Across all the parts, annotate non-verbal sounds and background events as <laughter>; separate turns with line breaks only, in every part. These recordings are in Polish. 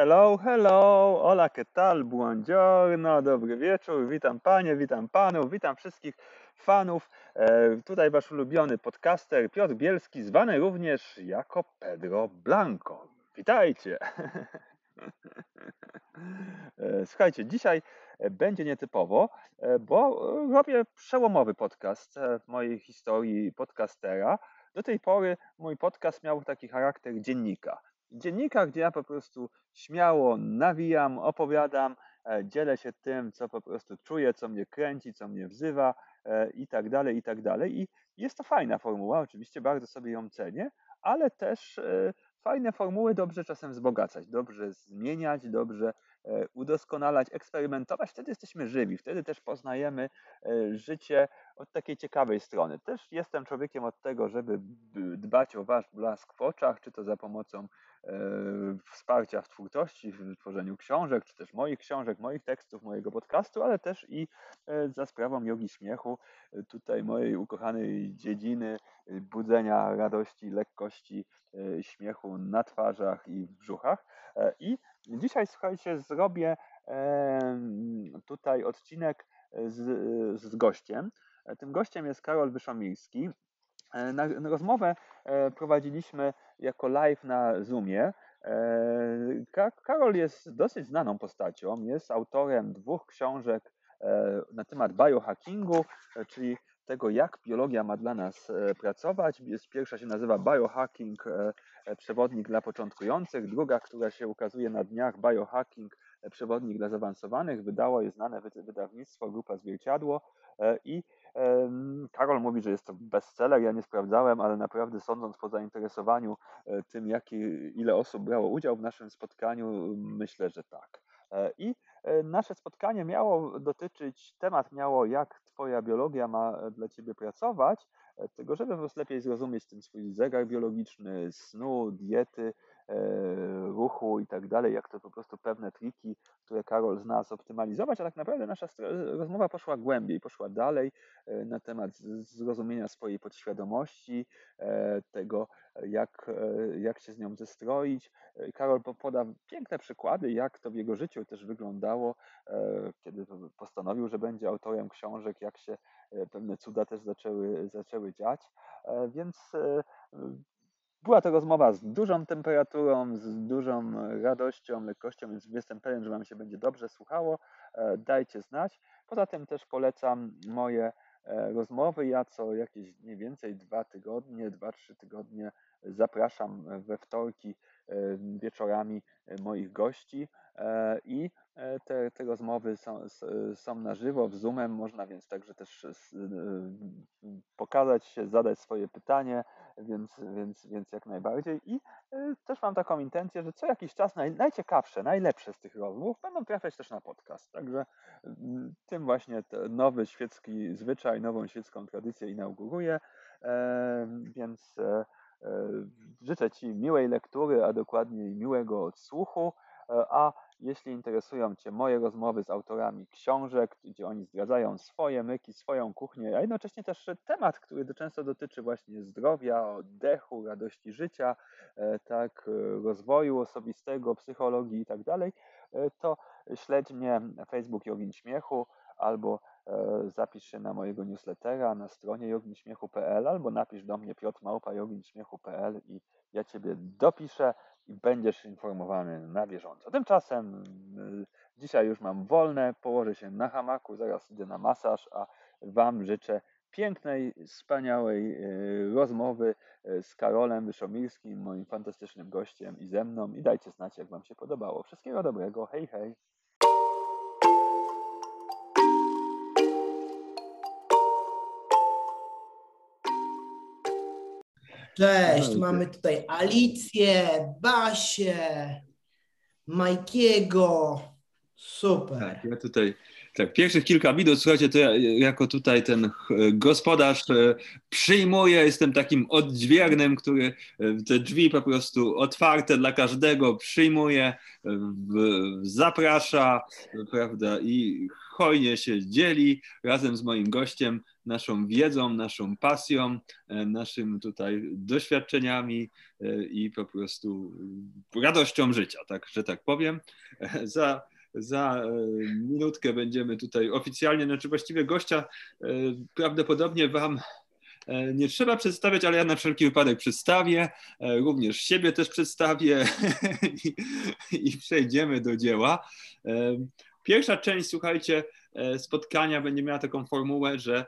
Hello, hello, hola, ¿qué tal? Buongiorno, dobry wieczór, witam panie, witam panów, witam wszystkich fanów. E, tutaj wasz ulubiony podcaster Piotr Bielski, zwany również jako Pedro Blanco. Witajcie! <laughs> E, słuchajcie, dzisiaj będzie nietypowo, e, bo robię przełomowy podcast w mojej historii podcastera. Do tej pory mój podcast miał taki charakter dziennika dziennika, gdzie ja po prostu śmiało nawijam, opowiadam, e, dzielę się tym, co po prostu czuję, co mnie kręci, co mnie wzywa e, i tak dalej, i tak dalej. I jest to fajna formuła, oczywiście bardzo sobie ją cenię, ale też e, fajne formuły dobrze czasem wzbogacać, dobrze zmieniać, dobrze udoskonalać, eksperymentować. Wtedy jesteśmy żywi, wtedy też poznajemy życie od takiej ciekawej strony. Też jestem człowiekiem od tego, żeby dbać o wasz blask w oczach, czy to za pomocą E, wsparcia w twórczości, w tworzeniu książek, czy też moich książek, moich tekstów, mojego podcastu, ale też i e, za sprawą jogi śmiechu, e, tutaj mojej ukochanej dziedziny budzenia radości, lekkości, śmiechu na twarzach i w brzuchach. I dzisiaj, słuchajcie, zrobię tutaj odcinek z, z gościem. Tym gościem jest Karol Wyszomirski, E, na, rozmowę e, prowadziliśmy jako live na Zoomie. E, Karol jest dosyć znaną postacią. Jest autorem dwóch książek na temat biohackingu, czyli tego, jak biologia ma dla nas pracować. Jest pierwsza się nazywa Biohacking, przewodnik dla początkujących. Druga, która się ukazuje na dniach, Biohacking, przewodnik dla zaawansowanych. Wydało je znane wydawnictwo Grupa Zwierciadło i Karol mówi, że jest to bestseller. Ja nie sprawdzałem, ale naprawdę sądząc po zainteresowaniu e, tym, jaki, ile osób brało udział w naszym spotkaniu, myślę, że tak. E, I e, nasze spotkanie miało dotyczyć, temat miało, jak Twoja biologia ma dla Ciebie pracować, tego, żeby po lepiej zrozumieć ten swój zegar biologiczny, snu, diety, ruchu i tak dalej, jak to po prostu pewne triki, które Karol zna, zoptymalizować, a tak naprawdę nasza rozmowa poszła głębiej, poszła dalej e, na temat zrozumienia swojej podświadomości, e, tego, jak, e, jak się z nią zestroić. Karol poda piękne przykłady, jak to w jego życiu też wyglądało, kiedy postanowił, że będzie autorem książek, jak się pewne cuda też zaczęły, zaczęły dziać. Więc była to rozmowa z dużą temperaturą, z dużą radością, lekkością, więc jestem pewien, że Wam się będzie dobrze słuchało. E, dajcie znać. Poza tym też polecam moje e, rozmowy. Ja co jakieś mniej więcej dwa tygodnie, dwa, trzy tygodnie zapraszam we wtorki e, wieczorami moich gości i te, te rozmowy są, są na żywo, w Zoomem, można więc także też pokazać się, zadać swoje pytanie, więc, więc, więc jak najbardziej. I y, też mam taką intencję, że co jakiś czas naj, najciekawsze, najlepsze z tych rozmów będą trafiać też na podcast. Także mm, tym właśnie nowy świecki zwyczaj, nową świecką tradycję inauguruję. Więc e, e, życzę Ci miłej lektury, a dokładniej miłego odsłuchu. E, a jeśli interesują Cię moje rozmowy z autorami książek, gdzie oni zdradzają swoje myki, swoją kuchnię, a jednocześnie też temat, który często dotyczy właśnie zdrowia, oddechu, radości życia, e, tak, e, rozwoju osobistego, psychologii i tak dalej, to śledź mnie na Facebook Jogin Śmiechu albo zapisz się na mojego newslettera na stronie joginśmiechu.pl albo napisz do mnie piotrmałpa.joginśmiechu.pl i ja Ciebie dopiszę i będziesz informowany na bieżąco. Tymczasem y, dzisiaj już mam wolne, położę się na hamaku, zaraz idę na masaż, a Wam życzę pięknej, wspaniałej y, rozmowy y, z Karolem Wyszomirskim, moim fantastycznym gościem i ze mną i dajcie znać, jak Wam się podobało. Wszystkiego dobrego, hej, hej!
Cześć, mamy tutaj Alicję, Basię, Majkiego. Super.
Tak, ja tutaj Tak, pierwszych kilka minut, słuchajcie, to ja jako tutaj ten gospodarz przyjmuję, jestem takim odźwiernym, który te drzwi po prostu otwarte dla każdego przyjmuje, zaprasza, prawda, i hojnie się dzieli razem z moim gościem naszą wiedzą, naszą pasją, e, naszym tutaj doświadczeniami e, i po prostu radością życia, tak, że tak powiem. E, za, za minutkę będziemy tutaj oficjalnie, znaczy właściwie gościa prawdopodobnie Wam nie trzeba przedstawiać, ale ja na wszelki wypadek przedstawię, również siebie też przedstawię <laughs> i, i przejdziemy do dzieła. Pierwsza część, słuchajcie, spotkania będzie miała taką formułę, że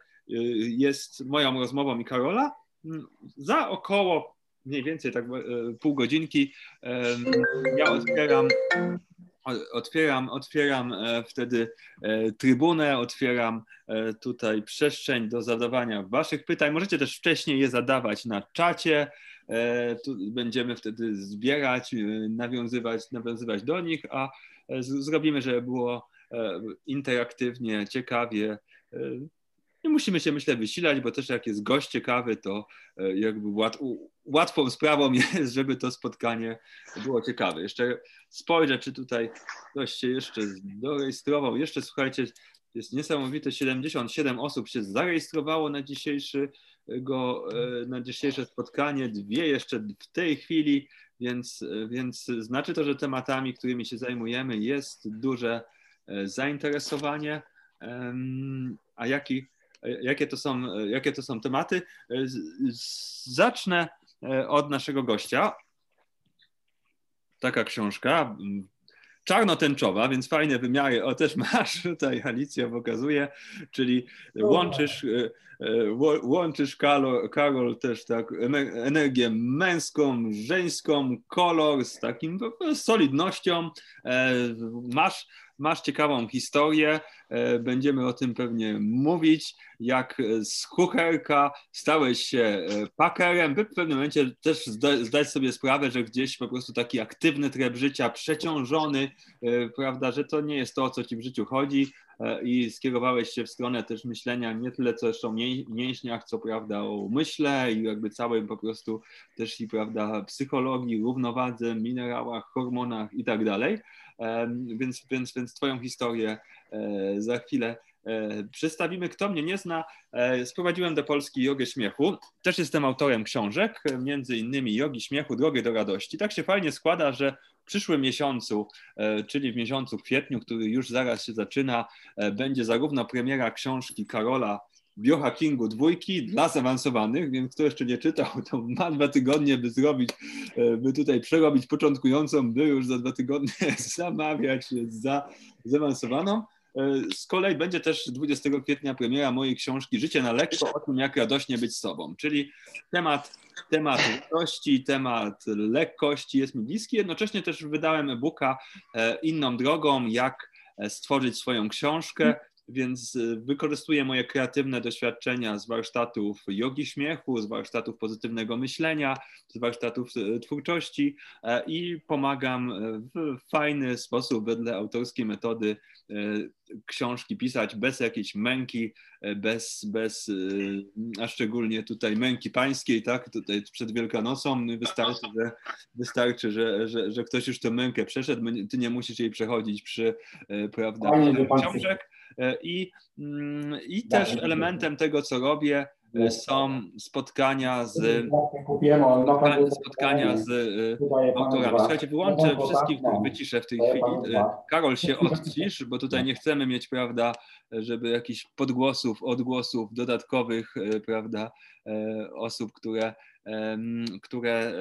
jest moją rozmową i Karola. Mm, za około mniej więcej tak e, pół godzinki ja otwieram otwieram, otwieram e, wtedy e, trybunę, otwieram tutaj przestrzeń do zadawania Waszych pytań. Możecie też wcześniej je zadawać na czacie. Tu będziemy wtedy zbierać, nawiązywać, nawiązywać do nich, a zrobimy, żeby było interaktywnie, ciekawie. Nie musimy się, myślę, wysilać, bo też jak jest gość ciekawy, to e, jakby łat, łatwą sprawą jest, żeby to spotkanie było ciekawe. Jeszcze spojrzę, czy tutaj ktoś się jeszcze dorejestrował. Jeszcze słuchajcie, jest niesamowite, 77 osób się zarejestrowało na, dzisiejszego, e, na dzisiejsze spotkanie, dwie jeszcze w tej chwili, więc, więc znaczy to, że tematami, którymi się zajmujemy jest duże e, zainteresowanie. A jaki jakie to są, jakie to są tematy. Zacznę e, od naszego gościa. Taka książka, czarno-tęczowa, więc fajne wymiary. O, też masz <laughs> tutaj, Alicja pokazuje, czyli łączysz, e, e, łączysz Karol, Karol też tak energię męską, żeńską, kolor z takim solidnością. Masz masz ciekawą historię, e, będziemy o tym pewnie mówić, jak z kucharka stałeś się e, pakerem, by w pewnym momencie też zdać sobie sprawę, że gdzieś po prostu taki aktywny tryb życia, przeciążony, e, prawda, że to nie jest to, o co ci w życiu chodzi, i skierowałeś się w stronę też myślenia nie tyle co jeszcze o mięśniach, co prawda o myśle i jakby całym po prostu też i prawda psychologii, równowadze, minerałach, hormonach i tak dalej. Więc, więc, więc Twoją historię e, za chwilę e, przedstawimy. Kto mnie nie zna, e, sprowadziłem do Polski jogę śmiechu. Też jestem autorem książek, między innymi Jogi Śmiechu, Drogę do Radości. Tak się fajnie składa, że w przyszłym miesiącu, czyli w miesiącu kwietniu, który już zaraz się zaczyna, będzie zarówno premiera książki Karola biohackingu dwójki dla zaawansowanych, więc kto jeszcze nie czytał, to ma dwa tygodnie, by zrobić, e, by tutaj przerobić początkującą, by już za dwa tygodnie <laughs> zamawiać za zaawansowaną. E, z kolei będzie też 20 kwietnia premiera mojej książki Życie na lekko o tym, jak radośnie być sobą, czyli temat, temat lekkości, temat lekkości jest mi bliski. Jednocześnie też wydałem e-booka e, inną drogą, jak stworzyć swoją książkę więc y, wykorzystuję moje kreatywne doświadczenia z warsztatów jogi śmiechu, z warsztatów pozytywnego myślenia, z warsztatów y, twórczości e, i pomagam e, w fajny sposób, wedle autorskiej metody, e, książki pisać bez jakiejś męki, bez, bez a szczególnie tutaj męki pańskiej, tak, tutaj przed Wielkanocą wystarczy, że, wystarczy, że, że, że ktoś już tę mękę przeszedł, ty nie musisz jej przechodzić przy, prawda, książek. E, I, mm, i też elementem tego, co robię, e, są spotkania z spotkania z e, autorami. Słuchajcie, wyłączę wszystkich, wyciszę w tej chwili. Karol się <laughs> odcisz, bo tutaj nie chcemy mieć, prawda, żeby jakichś podgłosów, odgłosów dodatkowych, prawda, osób, które które,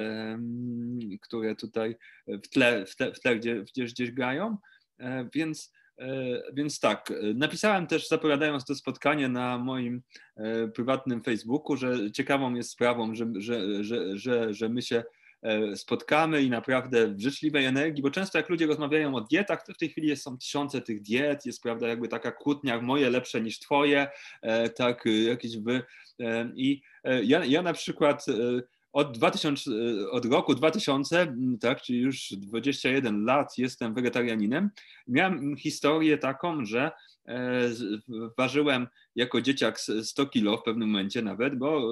które tutaj w tle, w tle, w tle gdzie, gdzieś, gdzieś grają. Więc więc tak, e, napisałem też zapowiadając to spotkanie na moim e, prywatnym Facebooku, że ciekawą jest sprawą, że, że, że, że, że my się spotkamy i naprawdę w życzliwej energii, bo często jak ludzie rozmawiają o dietach, to w tej chwili są tysiące tych diet, jest prawda jakby taka kłótnia, moje lepsze niż twoje, tak jakieś wy. I ja, ja na przykład od, 2000, od roku 2000, tak, czyli już 21 lat jestem wegetarianinem, miałem historię taką, że ważyłem jako dzieciak 100 kilo w pewnym momencie nawet, bo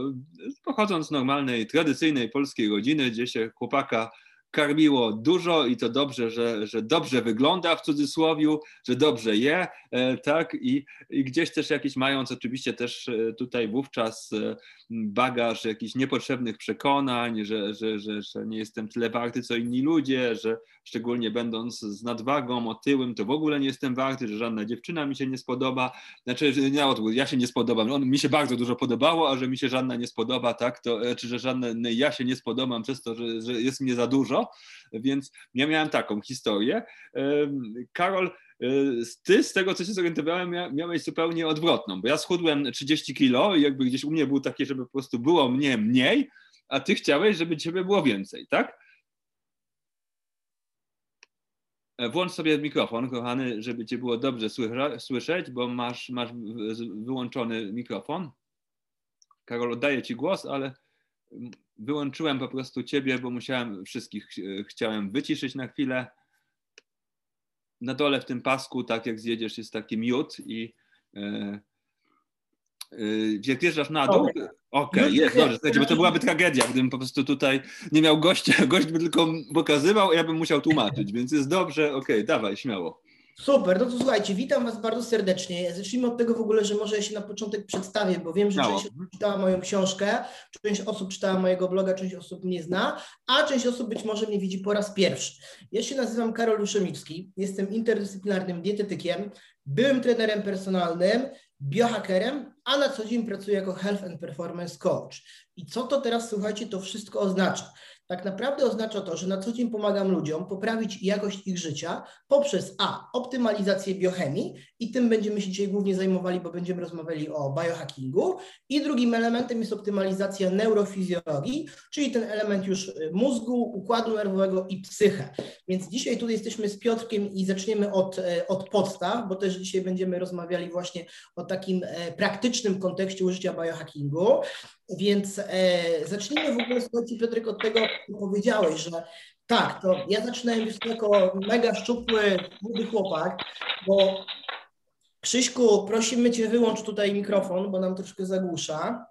pochodząc z normalnej, tradycyjnej polskiej rodziny, gdzie się chłopaka karmiło dużo i to dobrze, że, że dobrze wygląda w cudzysłowie, że dobrze je, e, tak, I, i gdzieś też jakiś mając oczywiście też e, tutaj wówczas e, bagaż jakichś niepotrzebnych przekonań, że, że, że, że nie jestem tyle warty co inni ludzie, że szczególnie będąc z nadwagą, otyłym, to w ogóle nie jestem warty, że żadna dziewczyna mi się nie spodoba, znaczy, nie ja się nie spodobam, on, mi się bardzo dużo podobało, a że mi się żadna nie spodoba, tak, to, czy że żadne, ja się nie spodobam przez to, że, że jest mnie za dużo, więc ja miałem taką historię. Karol, e, ty z tego, co się zorientowałem, miałeś zupełnie odwrotną, bo ja schudłem 30 kilo i jakby gdzieś u mnie był takie, żeby po prostu było mnie mniej, a ty chciałeś, żeby ciebie było więcej, tak? E, włącz sobie mikrofon, kochany, żeby cię było dobrze słyszeć, bo masz, masz wyłączony mikrofon. Karol, oddaję ci głos, ale wyłączyłem po prostu ciebie, bo musiałem wszystkich e, chciałem wyciszyć na chwilę. Na dole w tym pasku, tak jak zjedziesz, jest taki miód i e, e, jak wjeżdżasz na dół, okej, okay, jest, dobrze, słuchajcie, bo to byłaby tragedia, gdybym po prostu tutaj nie miał gościa, <laughs> gość by tylko pokazywał, a ja bym musiał tłumaczyć, więc jest dobrze, okej, okay, dawaj, śmiało.
Super, no to słuchajcie, witam Was bardzo serdecznie. Zacznijmy od tego w ogóle, że może ja się na początek przedstawię, bo wiem, że część osób czytała moją książkę, część osób czytała mojego bloga, część osób mnie zna, a część osób być może mnie widzi po raz pierwszy. Ja się nazywam Karol Juszemicki, jestem interdyscyplinarnym dietetykiem, byłym trenerem personalnym, biohackerem, a na co dzień pracuję jako Health and Performance Coach. I co to teraz, słuchajcie, to wszystko oznacza? Tak naprawdę oznacza to, że na co dzień pomagam ludziom poprawić jakość ich życia poprzez A. optymalizację biochemii i tym będziemy się dzisiaj głównie zajmowali, bo będziemy rozmawiali o biohackingu. I drugim elementem jest optymalizacja neurofizjologii, czyli ten element już y, mózgu, układu nerwowego i psychę. Więc dzisiaj tutaj jesteśmy z Piotrkiem i zaczniemy od, y, od podstaw, bo też dzisiaj będziemy rozmawiali właśnie o takim e, praktycznym kontekście użycia biohackingu. Więc e, zacznijmy w ogóle, słuchajcie Piotrek, od tego, co powiedziałeś, że tak, to ja zaczynałem jako mega szczupły, młody chłopak, bo Krzyśku, prosimy Cię wyłącz tutaj mikrofon, bo nam troszkę zagłusza.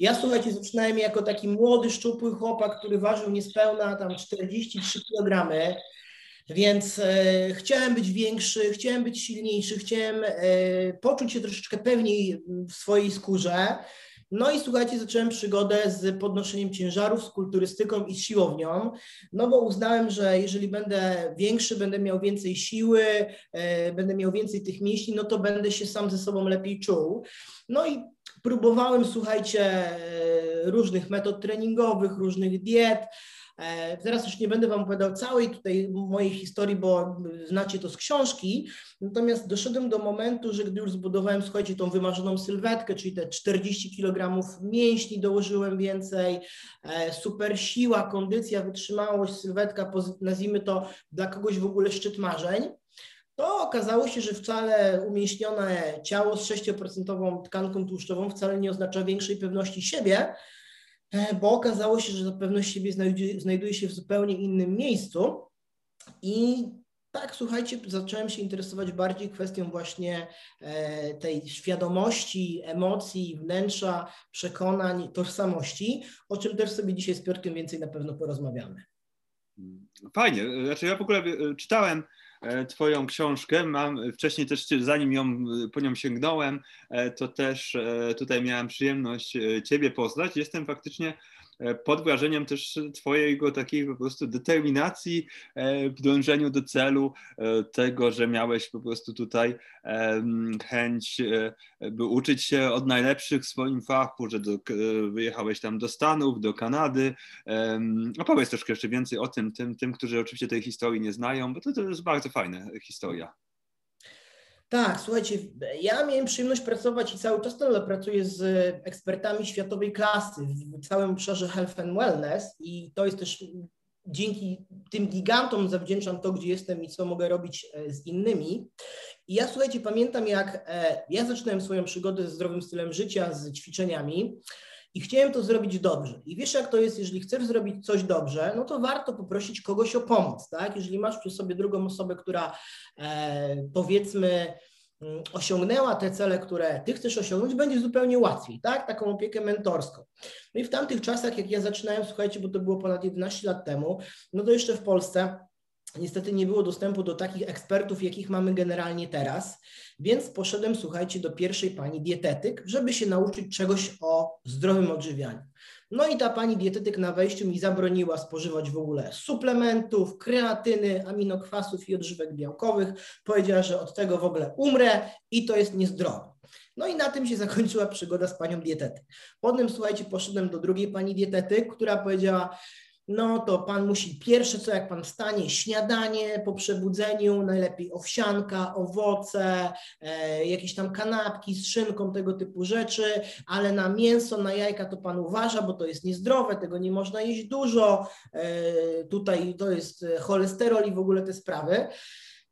Ja słuchajcie, zaczynałem jako taki młody, szczupły chłopak, który ważył niespełna tam 43 kg, więc e, chciałem być większy, chciałem być silniejszy, chciałem e, poczuć się troszeczkę pewniej w swojej skórze. No i słuchajcie, zacząłem przygodę z podnoszeniem ciężarów, z kulturystyką i z siłownią, no bo uznałem, że jeżeli będę większy, będę miał więcej siły, e, będę miał więcej tych mięśni, no to będę się sam ze sobą lepiej czuł. No i próbowałem, słuchajcie, e, różnych metod treningowych, różnych diet, teraz już nie będę Wam opowiadał całej tutaj mojej historii, bo znacie to z książki, natomiast doszedłem do momentu, że gdy już zbudowałem, słuchajcie, tą wymarzoną sylwetkę, czyli te 40 kg mięśni dołożyłem więcej, e, super siła, kondycja, wytrzymałość, sylwetka, nazwijmy to dla kogoś w ogóle szczyt marzeń, to okazało się, że wcale umieśnione ciało z 6% tkanką tłuszczową wcale nie oznacza większej pewności siebie, bo okazało się, że ta pewność siebie znajduje, znajduje się w zupełnie innym miejscu i tak, słuchajcie, zacząłem się interesować bardziej kwestią właśnie e, tej świadomości, emocji, wnętrza, przekonań, tożsamości, o czym też sobie dzisiaj z Piotrkiem więcej na pewno porozmawiamy.
Fajnie. Znaczy ja w ogóle e, czytałem E, twoją książkę. Mam wcześniej też, zanim ją, po nią sięgnąłem, e, to też e, tutaj miałem przyjemność Ciebie poznać. Jestem faktycznie E, pod wrażeniem też Twojego takiej po prostu determinacji e, w dążeniu do celu, e, tego, że miałeś po prostu tutaj chęć, by uczyć się od najlepszych w swoim fachu, że do, wyjechałeś tam do Stanów, do Kanady. Opowiedz troszkę jeszcze więcej o tym, tym, tym, którzy oczywiście tej historii nie znają, bo to, to jest bardzo fajna historia.
Tak, słuchajcie, ja miałem przyjemność pracować i cały czas nadal pracuję z ekspertami światowej klasy w całym obszarze health and wellness i to jest też dzięki tym gigantom zawdzięczam to, gdzie jestem i co mogę robić e, z innymi. I ja słuchajcie, pamiętam jak e, ja zaczynałem swoją przygodę ze zdrowym stylem życia, z ćwiczeniami i chciałem to zrobić dobrze. I wiesz, jak to jest, jeżeli chcesz zrobić coś dobrze, no to warto poprosić kogoś o pomoc, tak? Jeżeli masz przy sobie drugą osobę, która e, powiedzmy mm, osiągnęła te cele, które ty chcesz osiągnąć, będzie zupełnie łatwiej, tak? Taką opiekę mentorską. No i w tamtych czasach, jak ja zaczynałem, słuchajcie, bo to było ponad 11 lat temu, no to jeszcze w Polsce Niestety nie było dostępu do takich ekspertów, jakich mamy generalnie teraz, więc poszedłem, słuchajcie, do pierwszej pani dietetyk, żeby się nauczyć czegoś o zdrowym odżywianiu. No i ta pani dietetyk na wejściu mi zabroniła spożywać w ogóle suplementów, kreatyny, aminokwasów i odżywek białkowych. Powiedziała, że od tego w ogóle umrę i to jest niezdrowe. No i na tym się zakończyła przygoda z panią dietetyk. Potem, słuchajcie, poszedłem do drugiej pani dietetyk, która powiedziała, no to pan musi pierwsze co jak pan wstanie, śniadanie po przebudzeniu, najlepiej owsianka, owoce, e, jakieś tam kanapki z szynką, tego typu rzeczy, ale na mięso, na jajka to pan uważa, bo to jest niezdrowe, tego nie można jeść dużo, e, tutaj to jest cholesterol i w ogóle te sprawy.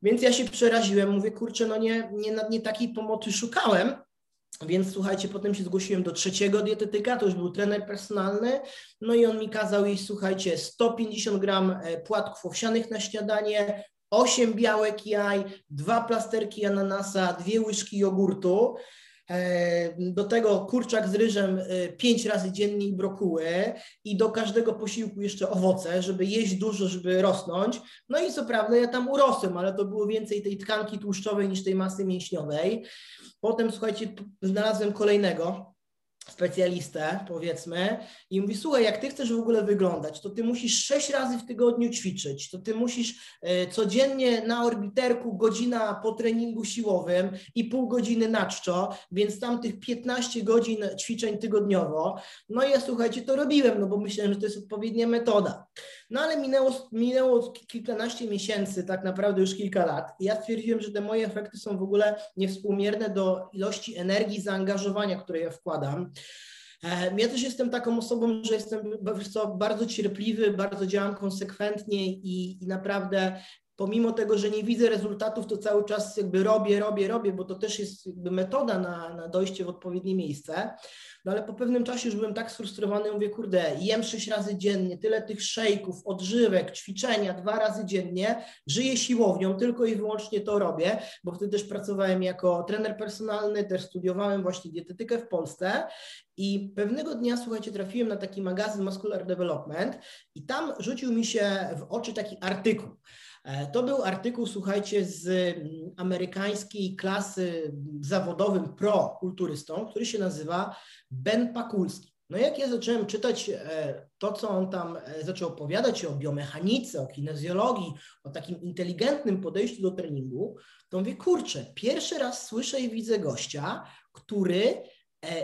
Więc ja się przeraziłem, mówię, kurczę, no nie, nie, nie takiej pomocy szukałem, więc słuchajcie, potem się zgłosiłem do trzeciego dietetyka, to już był trener personalny, no i on mi kazał jeść, słuchajcie, 150 gram e, płatków owsianych na śniadanie, 8 białek jaj, dwa plasterki ananasa, dwie łyżki jogurtu, do tego kurczak z ryżem e, pięć razy dziennie i brokuły i do każdego posiłku jeszcze owoce, żeby jeść dużo, żeby rosnąć. No i co prawda ja tam urosłem, ale to było więcej tej tkanki tłuszczowej niż tej masy mięśniowej. Potem, słuchajcie, znalazłem kolejnego specjalistę, powiedzmy, i mówi, słuchaj, jak ty chcesz w ogóle wyglądać, to ty musisz sześć razy w tygodniu ćwiczyć, to ty musisz e, codziennie na orbiterku godzina po treningu siłowym i pół godziny na czczo, więc tam tych 15 godzin ćwiczeń tygodniowo. No i ja, słuchajcie, to robiłem, no bo myślałem, że to jest odpowiednia metoda. No ale minęło, minęło kilkanaście miesięcy, tak naprawdę już kilka lat i ja stwierdziłem, że te moje efekty są w ogóle niewspółmierne do ilości energii, zaangażowania, które ja wkładam. E, ja też jestem taką osobą, że jestem bardzo cierpliwy, bardzo działam konsekwentnie i, i naprawdę pomimo tego, że nie widzę rezultatów, to cały czas jakby robię, robię, robię, bo to też jest jakby metoda na, na dojście w odpowiednie miejsce. No ale po pewnym czasie już byłem tak sfrustrowany, mówię, kurde, jem sześć razy dziennie, tyle tych szejków, odżywek, ćwiczenia dwa razy dziennie, żyję siłownią, tylko i wyłącznie to robię, bo wtedy też pracowałem jako trener personalny, też studiowałem właśnie dietetykę w Polsce i pewnego dnia, słuchajcie, trafiłem na taki magazyn Muscular Development i tam rzucił mi się w oczy taki artykuł. E, to był artykuł, słuchajcie, z mm, amerykańskiej klasy zawodowym pro-kulturystą, który się nazywa Ben Pakulski. No jak ja zacząłem czytać e, to, co on tam e, zaczął opowiadać o biomechanice, o kinezjologii, o takim inteligentnym podejściu do treningu, to mówię, kurczę, pierwszy raz słyszę i widzę gościa, który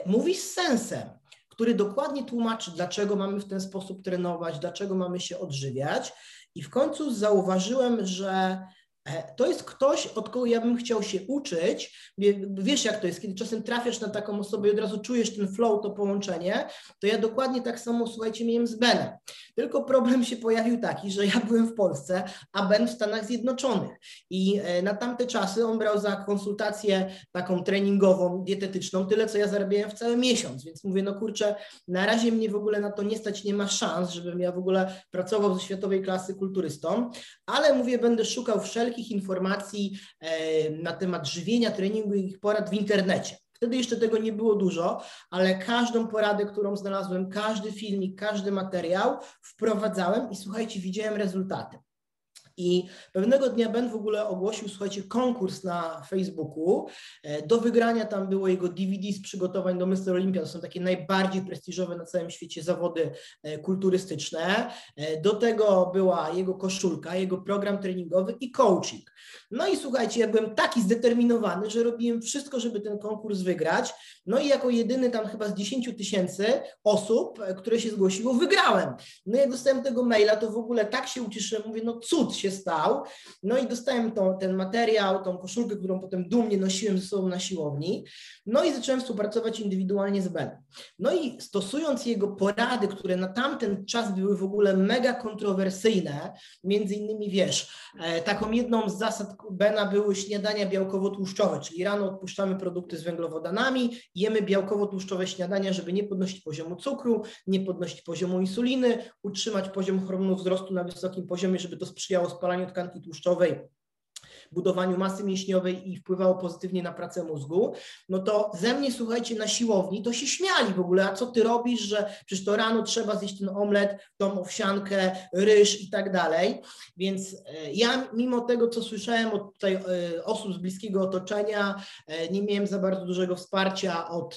mówi z sensem, który dokładnie tłumaczy, dlaczego mamy w ten sposób trenować, dlaczego mamy się odżywiać i w końcu zauważyłem, że to jest ktoś, od kogo ja bym chciał się uczyć. Wiesz, jak to jest, kiedy czasem trafiasz na taką osobę i od razu czujesz ten flow, to połączenie, to ja dokładnie tak samo, słuchajcie, miałem z Benem. Tylko problem się pojawił taki, że ja byłem w Polsce, a Ben w Stanach Zjednoczonych. I e, na tamte czasy on brał za konsultację taką treningową, dietetyczną, tyle, co ja zarabiałem w cały miesiąc. Więc mówię, no kurczę, na razie mnie w ogóle na to nie stać, nie ma szans, żebym ja w ogóle pracował ze światowej klasy kulturystą, ale mówię, będę szukał wszelkich wszelkich informacji e, na temat żywienia, treningu i ich porad w internecie. Wtedy jeszcze tego nie było dużo, ale każdą poradę, którą znalazłem, każdy filmik, każdy materiał wprowadzałem i słuchajcie, widziałem rezultaty. I pewnego dnia Ben w ogóle ogłosił, słuchajcie, konkurs na Facebooku. E, do wygrania tam było jego DVD z przygotowań do Mr. Olympia. To są takie najbardziej prestiżowe na całym świecie zawody e, kulturystyczne. E, do tego była jego koszulka, jego program treningowy i coaching. No i słuchajcie, ja byłem taki zdeterminowany, że robiłem wszystko, żeby ten konkurs wygrać. No i jako jedyny tam chyba z 10 tysięcy osób, które się zgłosiło, wygrałem. No jak dostałem tego maila, to w ogóle tak się ucieszyłem, mówię, no cud się stał. No i dostałem ten materiał, tą koszulkę, którą potem dumnie nosiłem ze sobą na siłowni. No i zacząłem współpracować indywidualnie z Benem. No i stosując jego porady, które na tamten czas były w ogóle mega kontrowersyjne, między innymi wiesz, e, taką jedną z zasad Bena były śniadania białkowo-tłuszczowe, czyli rano odpuszczamy produkty z węglowodanami, jemy białkowo-tłuszczowe śniadania, żeby nie podnosić poziomu cukru, nie podnosić poziomu insuliny, utrzymać poziom hormonów wzrostu na wysokim poziomie, żeby to sprzyjało spalaniu tkanki tłuszczowej budowaniu masy mięśniowej i wpływało pozytywnie na pracę mózgu, no to ze mnie, słuchajcie, na siłowni to się śmiali w ogóle, a co ty robisz, że przecież to rano trzeba zjeść ten omlet, tą owsiankę, ryż i tak dalej. Więc e, ja mimo tego, co słyszałem od tutaj e, osób z bliskiego otoczenia, e, nie miałem za bardzo dużego wsparcia od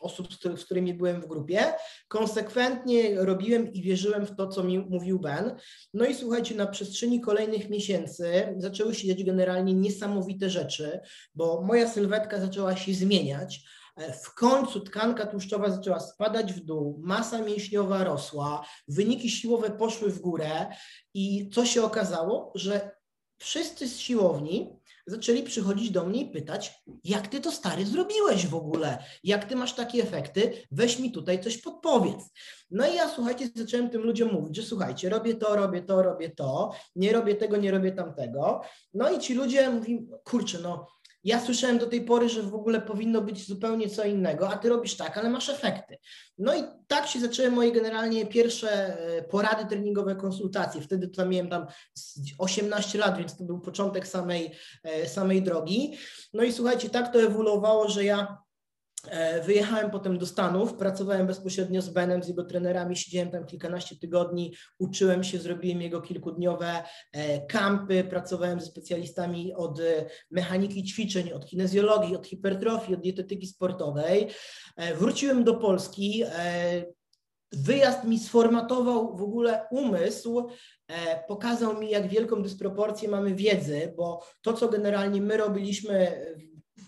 osób, z którymi byłem w grupie. Konsekwentnie robiłem i wierzyłem w to, co mi mówił Ben. No i słuchajcie, na przestrzeni kolejnych miesięcy zaczęły zaczęły się dziać generalnie niesamowite rzeczy, bo moja sylwetka zaczęła się zmieniać. E, w końcu tkanka tłuszczowa zaczęła spadać w dół, masa mięśniowa rosła, wyniki siłowe poszły w górę i co się okazało, że wszyscy z siłowni zaczęli przychodzić do mnie i pytać, jak ty to stary zrobiłeś w ogóle? Jak ty masz takie efekty? Weź mi tutaj coś podpowiedz. No i ja słuchajcie, zacząłem tym ludziom mówić, że słuchajcie, robię to, robię to, robię to, nie robię tego, nie robię tamtego. No i ci ludzie mówią, kurczę, no ja słyszałem do tej pory, że w ogóle powinno być zupełnie co innego, a ty robisz tak, ale masz efekty. No i tak się zaczęły moje generalnie pierwsze e, porady treningowe, konsultacje. Wtedy to miałem tam 18 lat, więc to był początek samej, e, samej drogi. No i słuchajcie, tak to ewoluowało, że ja wyjechałem potem do Stanów, pracowałem bezpośrednio z Benem, z jego trenerami, siedziałem tam kilkanaście tygodni, uczyłem się, zrobiłem jego kilkudniowe e, kampy, pracowałem ze specjalistami od e, mechaniki ćwiczeń, od kinezjologii, od hipertrofii, od dietetyki sportowej. Wróciłem do Polski. Wyjazd mi sformatował w ogóle umysł, pokazał mi, jak wielką dysproporcję mamy wiedzy, bo to, co generalnie my robiliśmy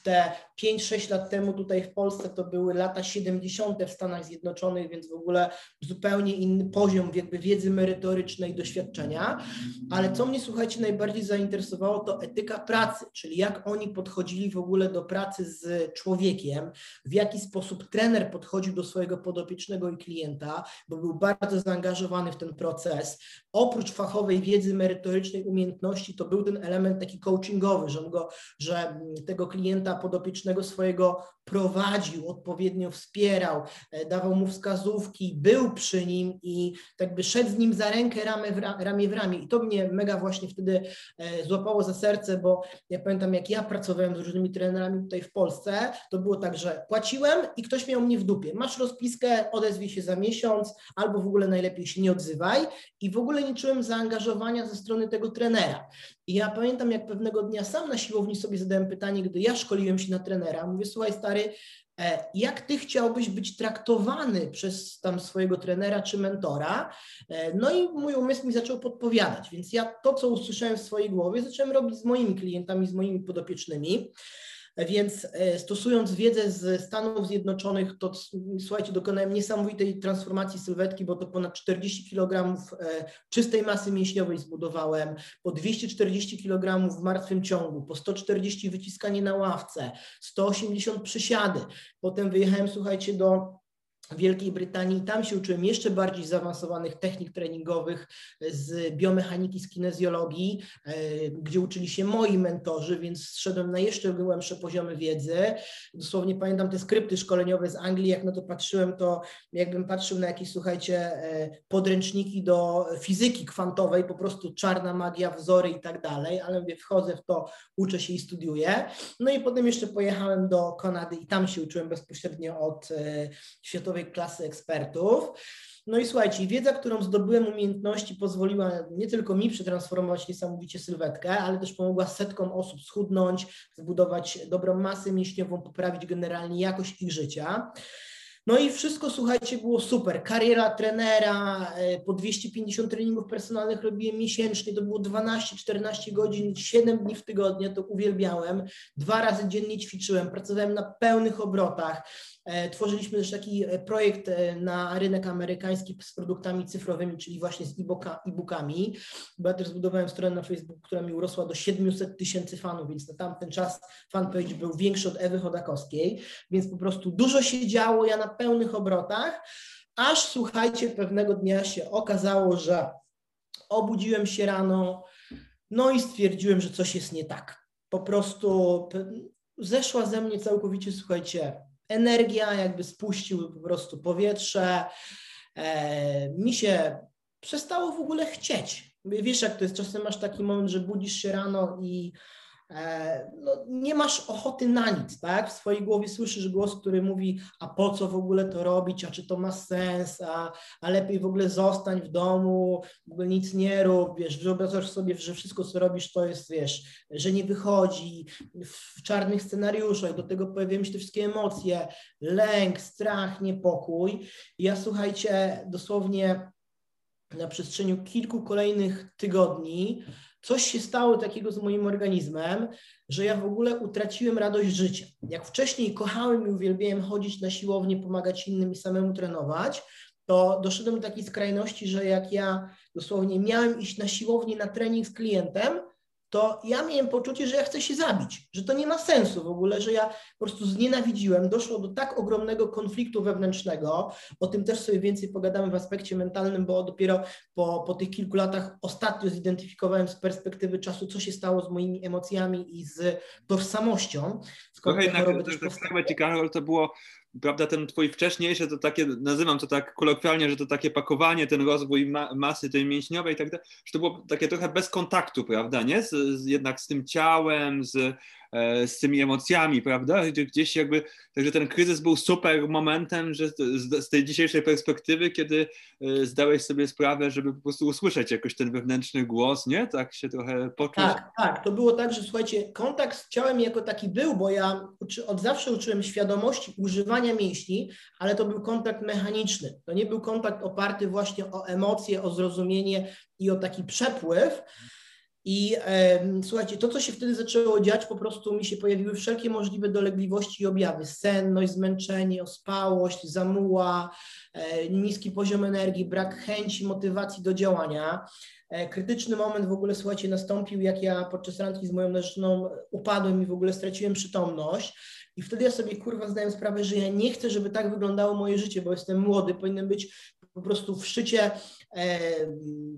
te 5-6 lat temu tutaj w Polsce to były lata 70. w Stanach Zjednoczonych, więc w ogóle zupełnie inny poziom jakby wiedzy merytorycznej doświadczenia. Ale co mnie, słuchajcie, najbardziej zainteresowało, to etyka pracy, czyli jak oni podchodzili w ogóle do pracy z człowiekiem, w jaki sposób trener podchodził do swojego podopiecznego i klienta, bo był bardzo zaangażowany w ten proces. Oprócz fachowej wiedzy merytorycznej, umiejętności, to był ten element taki coachingowy, że, go, że tego klienta podopiecznego swojego prowadził, odpowiednio wspierał, e, dawał mu wskazówki, był przy nim i tak by szedł z nim za rękę ramię w, ramię w ramię. I to mnie mega właśnie wtedy e, złapało za serce, bo ja pamiętam, jak ja pracowałem z różnymi trenerami tutaj w Polsce, to było tak, że płaciłem i ktoś miał mnie w dupie. Masz rozpiskę, odezwij się za miesiąc, albo w ogóle najlepiej się nie odzywaj. I w ogóle nie czułem zaangażowania ze strony tego trenera. I ja pamiętam, jak pewnego dnia sam na siłowni sobie zadałem pytanie, gdy ja szkoliłem się na trenera. Mówię, słuchaj, stary, e, jak ty chciałbyś być traktowany przez tam swojego trenera czy mentora? E, no i mój umysł mi zaczął podpowiadać, więc ja to, co usłyszałem w swojej głowie, zacząłem robić z moimi klientami, z moimi podopiecznymi. Więc e, stosując wiedzę z Stanów Zjednoczonych, to słuchajcie, dokonałem niesamowitej transformacji sylwetki, bo to ponad 40 kg e, czystej masy mięśniowej zbudowałem, po 240 kg w martwym ciągu, po 140 wyciskanie na ławce, 180 przysiady. Potem wyjechałem, słuchajcie, do Wielkiej Brytanii. Tam się uczyłem jeszcze bardziej zaawansowanych technik treningowych z biomechaniki, z kinezjologii, e, gdzie uczyli się moi mentorzy, więc szedłem na jeszcze głębsze poziomy wiedzy. Dosłownie pamiętam te skrypty szkoleniowe z Anglii, jak na to patrzyłem, to jakbym patrzył na jakieś, słuchajcie, e, podręczniki do fizyki kwantowej, po prostu czarna magia, wzory i tak dalej, ale mówię, wchodzę w to, uczę się i studiuję. No i potem jeszcze pojechałem do Kanady i tam się uczyłem bezpośrednio od e, klasy ekspertów. No i słuchajcie, wiedza, którą zdobyłem umiejętności, pozwoliła nie tylko mi przetransformować niesamowicie sylwetkę, ale też pomogła setkom osób schudnąć, zbudować dobrą masę mięśniową, poprawić generalnie jakość ich życia. No i wszystko, słuchajcie, było super. Kariera trenera, e, po 250 treningów personalnych robiłem miesięcznie, to było 12-14 godzin, 7 dni w tygodniu, to uwielbiałem. Dwa razy dziennie ćwiczyłem, pracowałem na pełnych obrotach. E, tworzyliśmy też taki e, projekt na rynek amerykański z produktami cyfrowymi, czyli właśnie z e-bookami. Bo ja też zbudowałem stronę na Facebooku, która mi urosła do 700 tysięcy fanów, więc na tamten czas fanpage był większy od Ewy Chodakowskiej, więc po prostu dużo się działo. Ja na pełnych obrotach, aż słuchajcie, pewnego dnia się okazało, że obudziłem się rano, no i stwierdziłem, że coś jest nie tak. Po prostu zeszła ze mnie całkowicie, słuchajcie, energia, jakby spuścił po prostu powietrze. E, mi się przestało w ogóle chcieć. Wiesz, jak to jest, czasem masz taki moment, że budzisz się rano i no, nie masz ochoty na nic, tak? W swojej głowie słyszysz głos, który mówi, a po co w ogóle to robić, a czy to ma sens, a, a lepiej w ogóle zostań w domu, w ogóle nic nie rób, wiesz, wyobrażasz sobie, że wszystko, co robisz, to jest, wiesz, że nie wychodzi w czarnych scenariuszach, do tego pojawiają się te wszystkie emocje, lęk, strach, niepokój. Ja, słuchajcie, dosłownie na przestrzeni kilku kolejnych tygodni coś się stało takiego z moim organizmem, że ja w ogóle utraciłem radość życia. Jak wcześniej kochałem i uwielbiałem chodzić na siłownię, pomagać innym i samemu trenować, to doszedłem do takiej skrajności, że jak ja dosłownie miałem iść na siłownię na trening z klientem, to ja miałem poczucie, że ja chcę się zabić, że to nie ma sensu w ogóle, że ja po prostu znienawidziłem. Doszło do tak ogromnego konfliktu wewnętrznego. O tym też sobie więcej pogadamy w aspekcie mentalnym, bo dopiero po, po tych kilku latach ostatnio zidentyfikowałem z perspektywy czasu, co się stało z moimi emocjami i z tożsamością.
Trochę jednak, tak, tak, Karol, to było prawda, ten twój wcześniejszy, to takie, nazywam to tak kolokwialnie, że to takie pakowanie, ten rozwój ma, masy tej mięśniowej i tak dalej, że to było takie trochę bez kontaktu, prawda, nie? Z, z, jednak z tym ciałem, z, z tymi emocjami, prawda? Gdzieś jakby, także ten kryzys był super momentem, że z, z tej dzisiejszej perspektywy, kiedy e, zdałeś sobie sprawę, żeby po prostu usłyszeć jakoś ten wewnętrzny głos, nie? Tak się trochę poczuć.
Tak, tak. To było tak, że słuchajcie, kontakt z ciałem jako taki był, bo ja uczy, od zawsze uczyłem świadomości używania mięśni, ale to był kontakt mechaniczny. To nie był kontakt oparty właśnie o emocje, o zrozumienie i o taki przepływ. I e, słuchajcie, to, co się wtedy zaczęło dziać, po prostu mi się pojawiły wszelkie możliwe dolegliwości i objawy. Senność, zmęczenie, ospałość, zamuła, e, niski poziom energii, brak chęci, motywacji do działania. E, krytyczny moment w ogóle, słuchajcie, nastąpił, jak ja podczas randki z moją narzeczoną upadłem i w ogóle straciłem przytomność. I wtedy ja sobie kurwa zdałem sprawę, że ja nie chcę, żeby tak wyglądało moje życie, bo jestem młody, powinienem być po prostu w szczycie,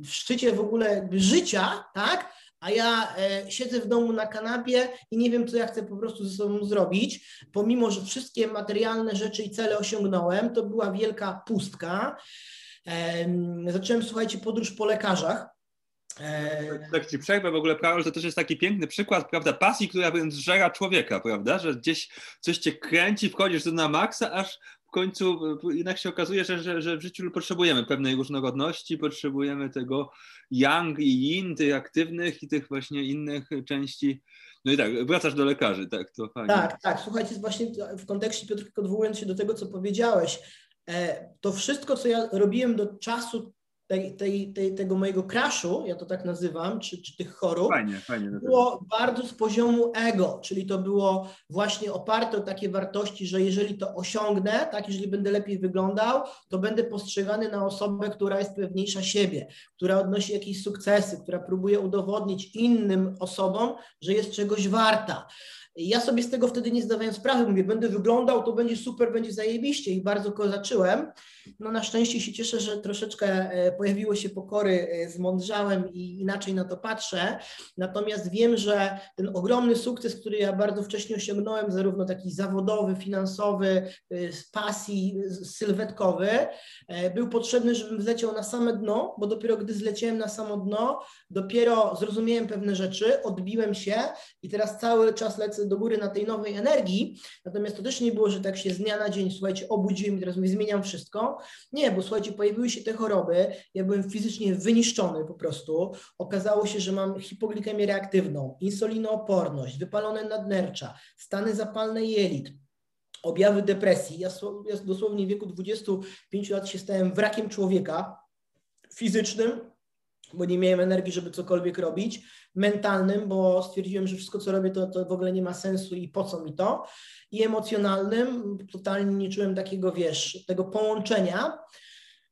w szczycie w ogóle życia, tak? A ja e, siedzę w domu na kanapie i nie wiem, co ja chcę po prostu ze sobą zrobić. Pomimo, że wszystkie materialne rzeczy i cele osiągnąłem, to była wielka pustka. Zacząłem, słuchajcie, podróż po lekarzach.
E, tak ci przerwę, w ogóle Karol, to też jest taki piękny przykład, prawda, pasji, która zżera człowieka, prawda, że gdzieś coś cię kręci, wchodzisz na maksa, aż końcu e, jednak się okazuje, że, że, że w życiu potrzebujemy pewnej różnorodności, potrzebujemy tego yang i yin, tych aktywnych i tych właśnie innych części. No i tak, wracasz do lekarzy, tak, to fajnie.
Tak, tak, słuchajcie, właśnie w kontekście Piotr, odwołując się do tego, co powiedziałeś, e, to wszystko, co ja robiłem do czasu tej, tej, tej, tego mojego crashu, ja to tak nazywam, czy, czy tych chorób,
fajnie, fajnie
było bardzo z poziomu ego, czyli to było właśnie oparte o takie wartości, że jeżeli to osiągnę, tak, jeżeli będę lepiej wyglądał, to będę postrzegany na osobę, która jest pewniejsza siebie, która odnosi jakieś sukcesy, która próbuje udowodnić innym osobom, że jest czegoś warta. Ja sobie z tego wtedy nie zdawałem sprawy, mówię, będę wyglądał, to będzie super, będzie zajebiście i bardzo kozaczyłem. No na szczęście się cieszę, że troszeczkę e, pojawiło się pokory, e, zmądrzałem i inaczej na to patrzę. Natomiast wiem, że ten ogromny sukces, który ja bardzo wcześnie osiągnąłem, zarówno taki zawodowy, finansowy, e, z pasji, sylwetkowy, był potrzebny, żebym zleciał na same dno, bo dopiero gdy zleciałem na samo dno, dopiero zrozumiałem pewne rzeczy, odbiłem się i teraz cały czas lecę do góry na tej nowej energii. Natomiast to też nie było, że tak się z dnia na dzień, słuchajcie, obudziłem i teraz mówię, zmieniam wszystko. Nie, bo słuchajcie, pojawiły się te choroby, ja byłem fizycznie wyniszczony po prostu. Okazało się, że mam hipoglikemię reaktywną, insulinooporność, wypalone nadnercza, stany zapalne jelit, objawy depresji. Ja, ja dosłownie w wieku 25 lat się stałem wrakiem człowieka fizycznym, bo nie miałem energii, żeby cokolwiek robić, mentalnym, bo stwierdziłem, że wszystko, co robię, to, to w ogóle nie ma sensu i po co mi to, i emocjonalnym, totalnie nie czułem takiego, wiesz, tego połączenia.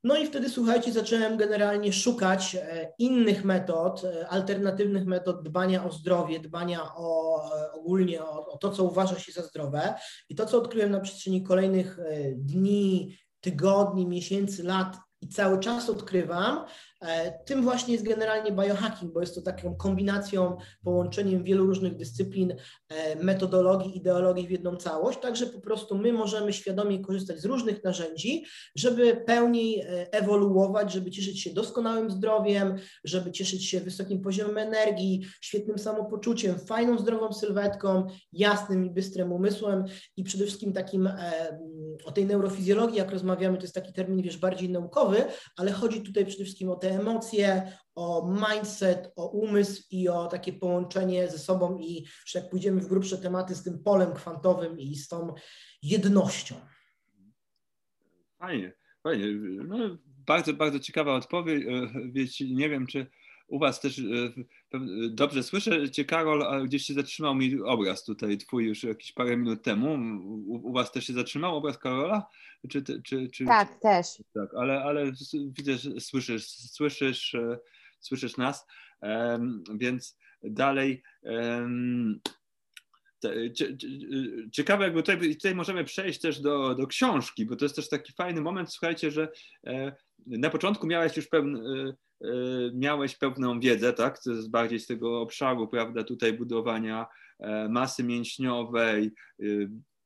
No i wtedy, słuchajcie, zacząłem generalnie szukać e, innych metod, e, alternatywnych metod dbania o zdrowie, dbania o e, ogólnie o, o to, co uważa się za zdrowe. I to, co odkryłem na przestrzeni kolejnych dni, tygodni, miesięcy, lat i cały czas odkrywam, E, tym właśnie jest generalnie biohacking, bo jest to taką kombinacją, połączeniem wielu różnych dyscyplin, e, metodologii, ideologii w jedną całość, także po prostu my możemy świadomie korzystać z różnych narzędzi, żeby pełniej e, ewoluować, żeby cieszyć się doskonałym zdrowiem, żeby cieszyć się wysokim poziomem energii, świetnym samopoczuciem, fajną, zdrową sylwetką, jasnym i bystrym umysłem i przede wszystkim takim o tej neurofizjologii, jak rozmawiamy, to jest taki termin, wiesz, bardziej naukowy, ale chodzi tutaj przede wszystkim o te emocje, o mindset, o umysł i o takie połączenie ze sobą i że jak pójdziemy w grubsze tematy z tym polem kwantowym i z tą jednością.
Fajnie, fajnie. No, bardzo, bardzo ciekawa odpowiedź. E, nie wiem, czy u Was też e, dobrze słyszę Cię, Karol, a gdzieś się zatrzymał mi obraz tutaj Twój już jakieś parę minut temu. U, u Was też się zatrzymał obraz Karola?
Czy, czy, czy, tak, też.
Tak, ale, ale widzę, że słyszysz, słyszysz, e, słyszysz nas, więc dalej. Ciekawe, jakby tutaj, tutaj możemy przejść też do, do książki, bo to jest też taki fajny moment. Słuchajcie, że e, na początku miałeś już pewien, e, miałeś pewną wiedzę, tak? To jest bardziej z tego obszaru, prawda, tutaj budowania masy mięśniowej,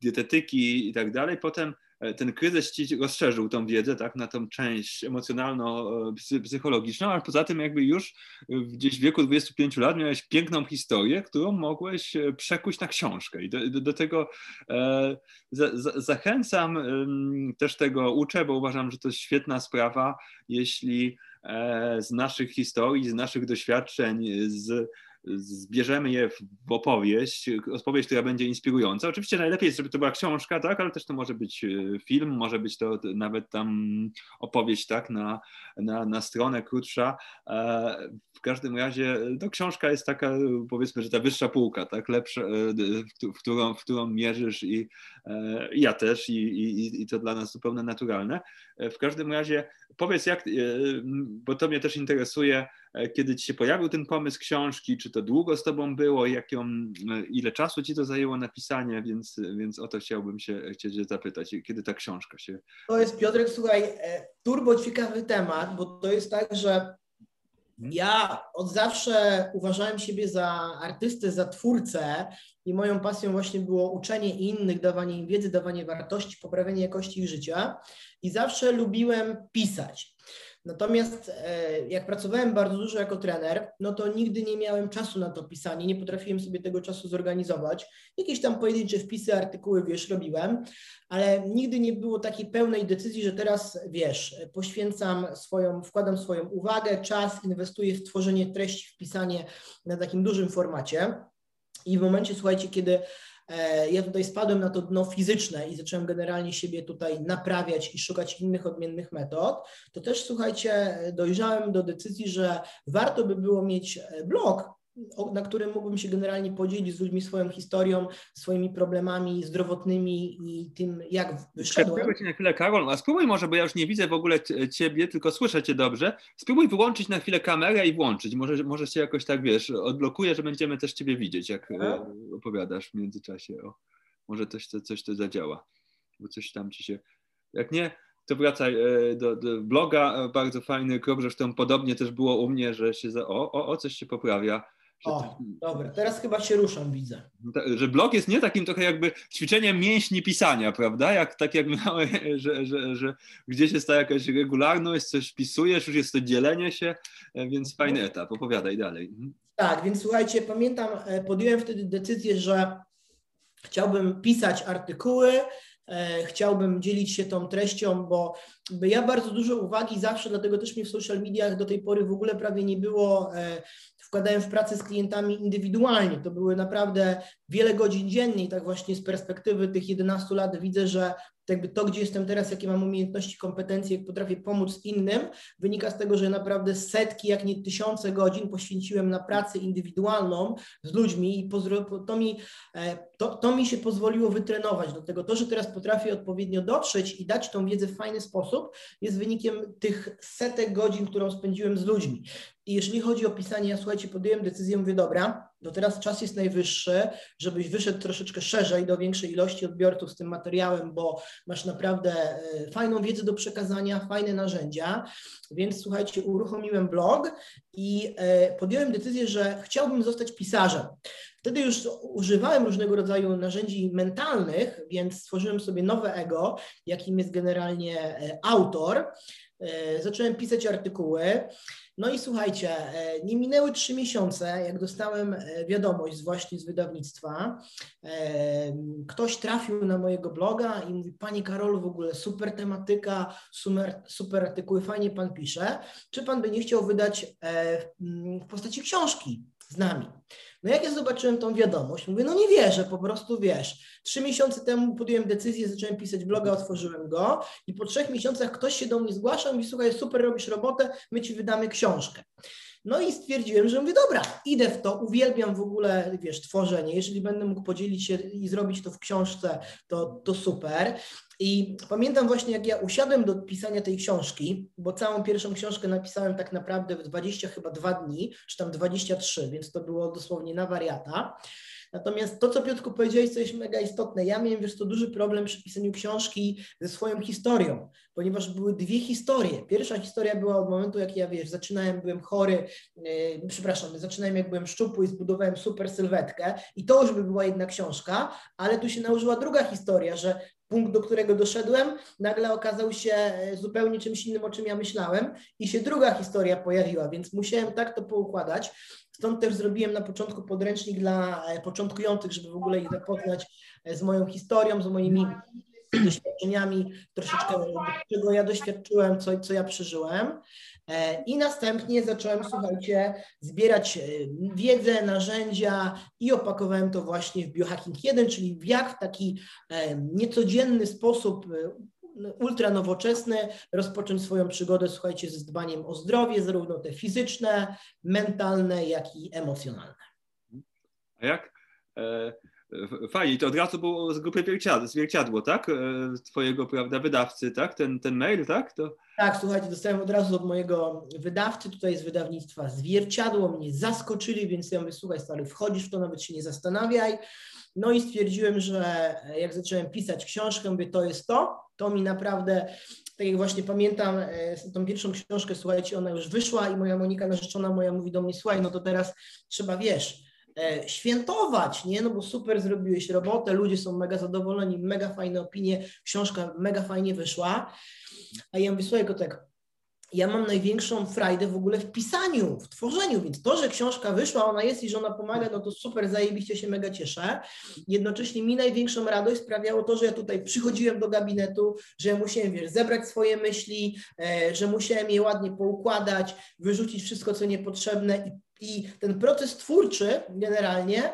dietetyki i tak dalej. Potem E, ten kryzys ci rozszerzył tą wiedzę, tak, na tą część emocjonalno-psychologiczną, ale poza tym jakby już gdzieś w wieku 25 lat miałeś piękną historię, którą mogłeś e, przekuć na książkę i do, do, do tego e, za, za, zachęcam e, też tego uczę, bo uważam, że to jest świetna sprawa, jeśli e, z naszych historii, z naszych doświadczeń, z zbierzemy je w opowieść, opowieść, która będzie inspirująca. Oczywiście najlepiej jest, żeby to była książka, tak, ale też to może być e, film, może być to nawet tam opowieść, tak, na, na, na stronę krótsza. E, w każdym razie no, książka jest taka, powiedzmy, że ta wyższa półka, tak, lepsza, e, w którą, w którą mierzysz i ja też i, i, i to dla nas zupełnie naturalne. W każdym razie powiedz jak, bo to mnie też interesuje, kiedy ci się pojawił ten pomysł książki, czy to długo z tobą było, jak ją, ile czasu ci to zajęło napisanie, więc, więc o to chciałbym się chcieć zapytać, kiedy ta książka się...
To jest Piotrek, słuchaj, e, turbo ciekawy temat, bo to jest tak, że ja od zawsze uważałem siebie za artystę, za twórcę i moją pasją właśnie było uczenie innych, dawanie im wiedzy, dawanie wartości, poprawienie jakości ich życia i zawsze lubiłem pisać. Natomiast e, jak pracowałem bardzo dużo jako trener, no to nigdy nie miałem czasu na to pisanie, nie potrafiłem sobie tego czasu zorganizować. Jakieś tam pojedyncze wpisy, artykuły, wiesz, robiłem, ale nigdy nie było takiej pełnej decyzji, że teraz, wiesz, poświęcam swoją, wkładam swoją uwagę, czas, inwestuję w tworzenie treści, w pisanie na takim dużym formacie. I w momencie, słuchajcie, kiedy ja tutaj spadłem na to dno fizyczne i zacząłem generalnie siebie tutaj naprawiać i szukać innych odmiennych metod, to też słuchajcie, dojrzałem do decyzji, że warto by było mieć e, blog, na którym mógłbym się generalnie podzielić z ludźmi swoją historią, swoimi problemami zdrowotnymi i tym, jak wyszedłem.
Spróbuj na chwilę, Karol, a spróbuj może, bo ja już nie widzę w ogóle ciebie, tylko słyszę cię dobrze. Spróbuj wyłączyć na chwilę kamerę i włączyć. Może, może się jakoś tak, wiesz, odblokuje, że będziemy też ciebie widzieć, jak e, opowiadasz w międzyczasie. O, może coś, coś to zadziała, bo coś tam ci się... Jak nie, to wracaj e, do, do bloga, e, bardzo fajny krok, zresztą podobnie też było u mnie, że się za, o, o, o coś się poprawia
o, dobra, teraz chyba się ruszam, widzę.
Że blog jest nie takim trochę jakby ćwiczeniem mięśni pisania, prawda? Jak, tak jak miałeś, <laughs> że, że, że gdzieś jest ta jakaś regularność, coś wpisujesz, już jest to dzielenie się, e, więc fajny etap. Opowiadaj dalej. Mhm.
Tak, więc słuchajcie, pamiętam, e, podjąłem wtedy decyzję, że chciałbym pisać artykuły, e, chciałbym dzielić się tą treścią, bo ja bardzo dużo uwagi zawsze, dlatego też mnie w social mediach do tej pory w ogóle prawie nie było wkładałem w pracę z klientami indywidualnie. To były naprawdę wiele godzin dziennie i tak właśnie z perspektywy tych 11 lat widzę, że to jakby to, gdzie jestem teraz, jakie mam umiejętności, kompetencje, jak potrafię pomóc innym, wynika z tego, że naprawdę setki, jak nie tysiące godzin poświęciłem na pracę indywidualną z ludźmi i to mi, e, to, to mi się pozwoliło wytrenować do tego. To, że teraz potrafię odpowiednio dotrzeć i dać tą wiedzę w fajny sposób, jest wynikiem tych setek godzin, którą spędziłem z ludźmi. I jeżeli chodzi o pisanie, ja słuchajcie, podjąłem decyzję, mówię, dobra, to teraz czas jest najwyższy, żebyś wyszedł troszeczkę szerzej do większej ilości odbiorców z tym materiałem, bo masz naprawdę e, fajną wiedzę do przekazania, fajne narzędzia. Więc słuchajcie, uruchomiłem blog i e, podjąłem decyzję, że chciałbym zostać pisarzem. Wtedy już używałem różnego rodzaju narzędzi mentalnych, więc stworzyłem sobie nowe ego, jakim jest generalnie e, autor. Zacząłem pisać artykuły. No i słuchajcie, e, nie minęły trzy miesiące, jak dostałem e, wiadomość właśnie z wydawnictwa. E, ktoś trafił na mojego bloga i mówi: Panie Karolu, w ogóle super tematyka, super, super artykuły, fajnie pan pisze. Czy pan by nie chciał wydać w postaci książki z nami? No jak ja zobaczyłem tą wiadomość, mówię, no nie wierzę, po prostu wiesz. Trzy miesiące temu podjąłem decyzję, zacząłem pisać bloga, otworzyłem go i po trzech miesiącach ktoś się do mnie zgłaszał i mówi, słuchaj, super robisz robotę, my ci wydamy książkę. No i stwierdziłem, że mówię, dobra, idę w to, uwielbiam w ogóle, wiesz, tworzenie. Jeżeli będę mógł podzielić się i zrobić to w książce, to, to super. I pamiętam właśnie, jak ja usiadłem do pisania tej książki, bo całą pierwszą książkę napisałem tak naprawdę w 20 chyba dwa dni, czy tam 23, więc to było dosłownie na wariata. Natomiast to, co Piotrku powiedziałeś, co jest mega istotne, ja miałem, wiesz, to duży problem przy pisaniu książki ze swoją historią, ponieważ były dwie historie. Pierwsza historia była od momentu, jak ja, wiesz, zaczynałem, byłem chory, yy, przepraszam, zaczynałem jak byłem szczupły i zbudowałem super sylwetkę i to już by była jedna książka, ale tu się nałożyła druga historia, że punkt, do którego doszedłem, nagle okazał się e, zupełnie czymś innym, o czym ja myślałem i się druga historia pojawiła, więc musiałem tak to poukładać. Stąd też zrobiłem na początku podręcznik dla e, początkujących, żeby w ogóle ich zapoznać e, z moją historią, z moimi doświadczeniami, troszeczkę czego ja doświadczyłem, co, co ja przeżyłem. E, I następnie zacząłem, słuchajcie, zbierać wiedzę, narzędzia i opakowałem to właśnie w Biohacking 1, czyli jak w taki niecodzienny sposób ultra nowoczesny, rozpocząć swoją przygodę, słuchajcie, ze dbaniem o zdrowie, zarówno te fizyczne, mentalne, jak i emocjonalne.
A jak? E, fajnie, to od razu było z grupy zwierciadło, tak? E, twojego, prawda, wydawcy, tak? Ten, ten mail, tak? To...
Tak, słuchajcie, dostałem od razu od mojego wydawcy tutaj z wydawnictwa Zwierciadło, mnie zaskoczyli, więc ja mówię, słuchaj stary, wchodzisz w to, nawet się nie zastanawiaj. No i stwierdziłem, że jak zacząłem pisać książkę, mówię, to jest to, to mi naprawdę, tak jak właśnie pamiętam e, tą pierwszą książkę, słuchajcie, ona już wyszła i moja Monika narzeczona moja mówi do mnie, słuchaj, no to teraz trzeba, wiesz, e, świętować, nie? No bo super zrobiłeś robotę, ludzie są mega zadowoleni, mega fajne opinie, książka mega fajnie wyszła. A ja mówię, słuchaj, Kotek, ja mam największą frajdę w ogóle w pisaniu, w tworzeniu, więc to, że książka wyszła, ona jest i że ona pomaga, no to super, zajebiście się mega cieszę. Jednocześnie mi największą radość sprawiało to, że ja tutaj przychodziłem do gabinetu, że musiałem, wiesz, zebrać swoje myśli, e, że musiałem je ładnie poukładać, wyrzucić wszystko, co niepotrzebne i, i ten proces twórczy generalnie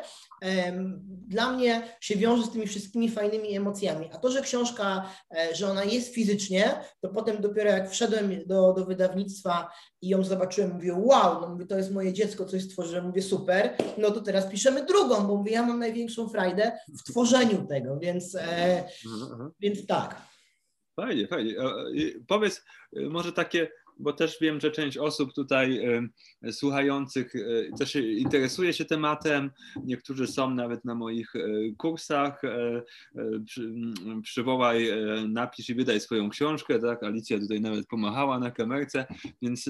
dla mnie się wiąże z tymi wszystkimi fajnymi emocjami. A to, że książka, e, że ona jest fizycznie, to potem dopiero jak wszedłem do, do wydawnictwa i ją zobaczyłem, mówię, wow, no mówię, to jest moje dziecko, coś stworzyłem, mówię, super, no to teraz piszemy drugą, bo mówię, ja mam największą frajdę w tworzeniu tego, więc, e, więc tak.
Fajnie, fajnie. Powiedz może takie bo też wiem, że część osób tutaj słuchających też interesuje się tematem. Niektórzy są nawet na moich e, kursach. E, przywołaj, napisz i wydaj swoją książkę, tak? Alicja tutaj nawet pomachała na kamerce, więc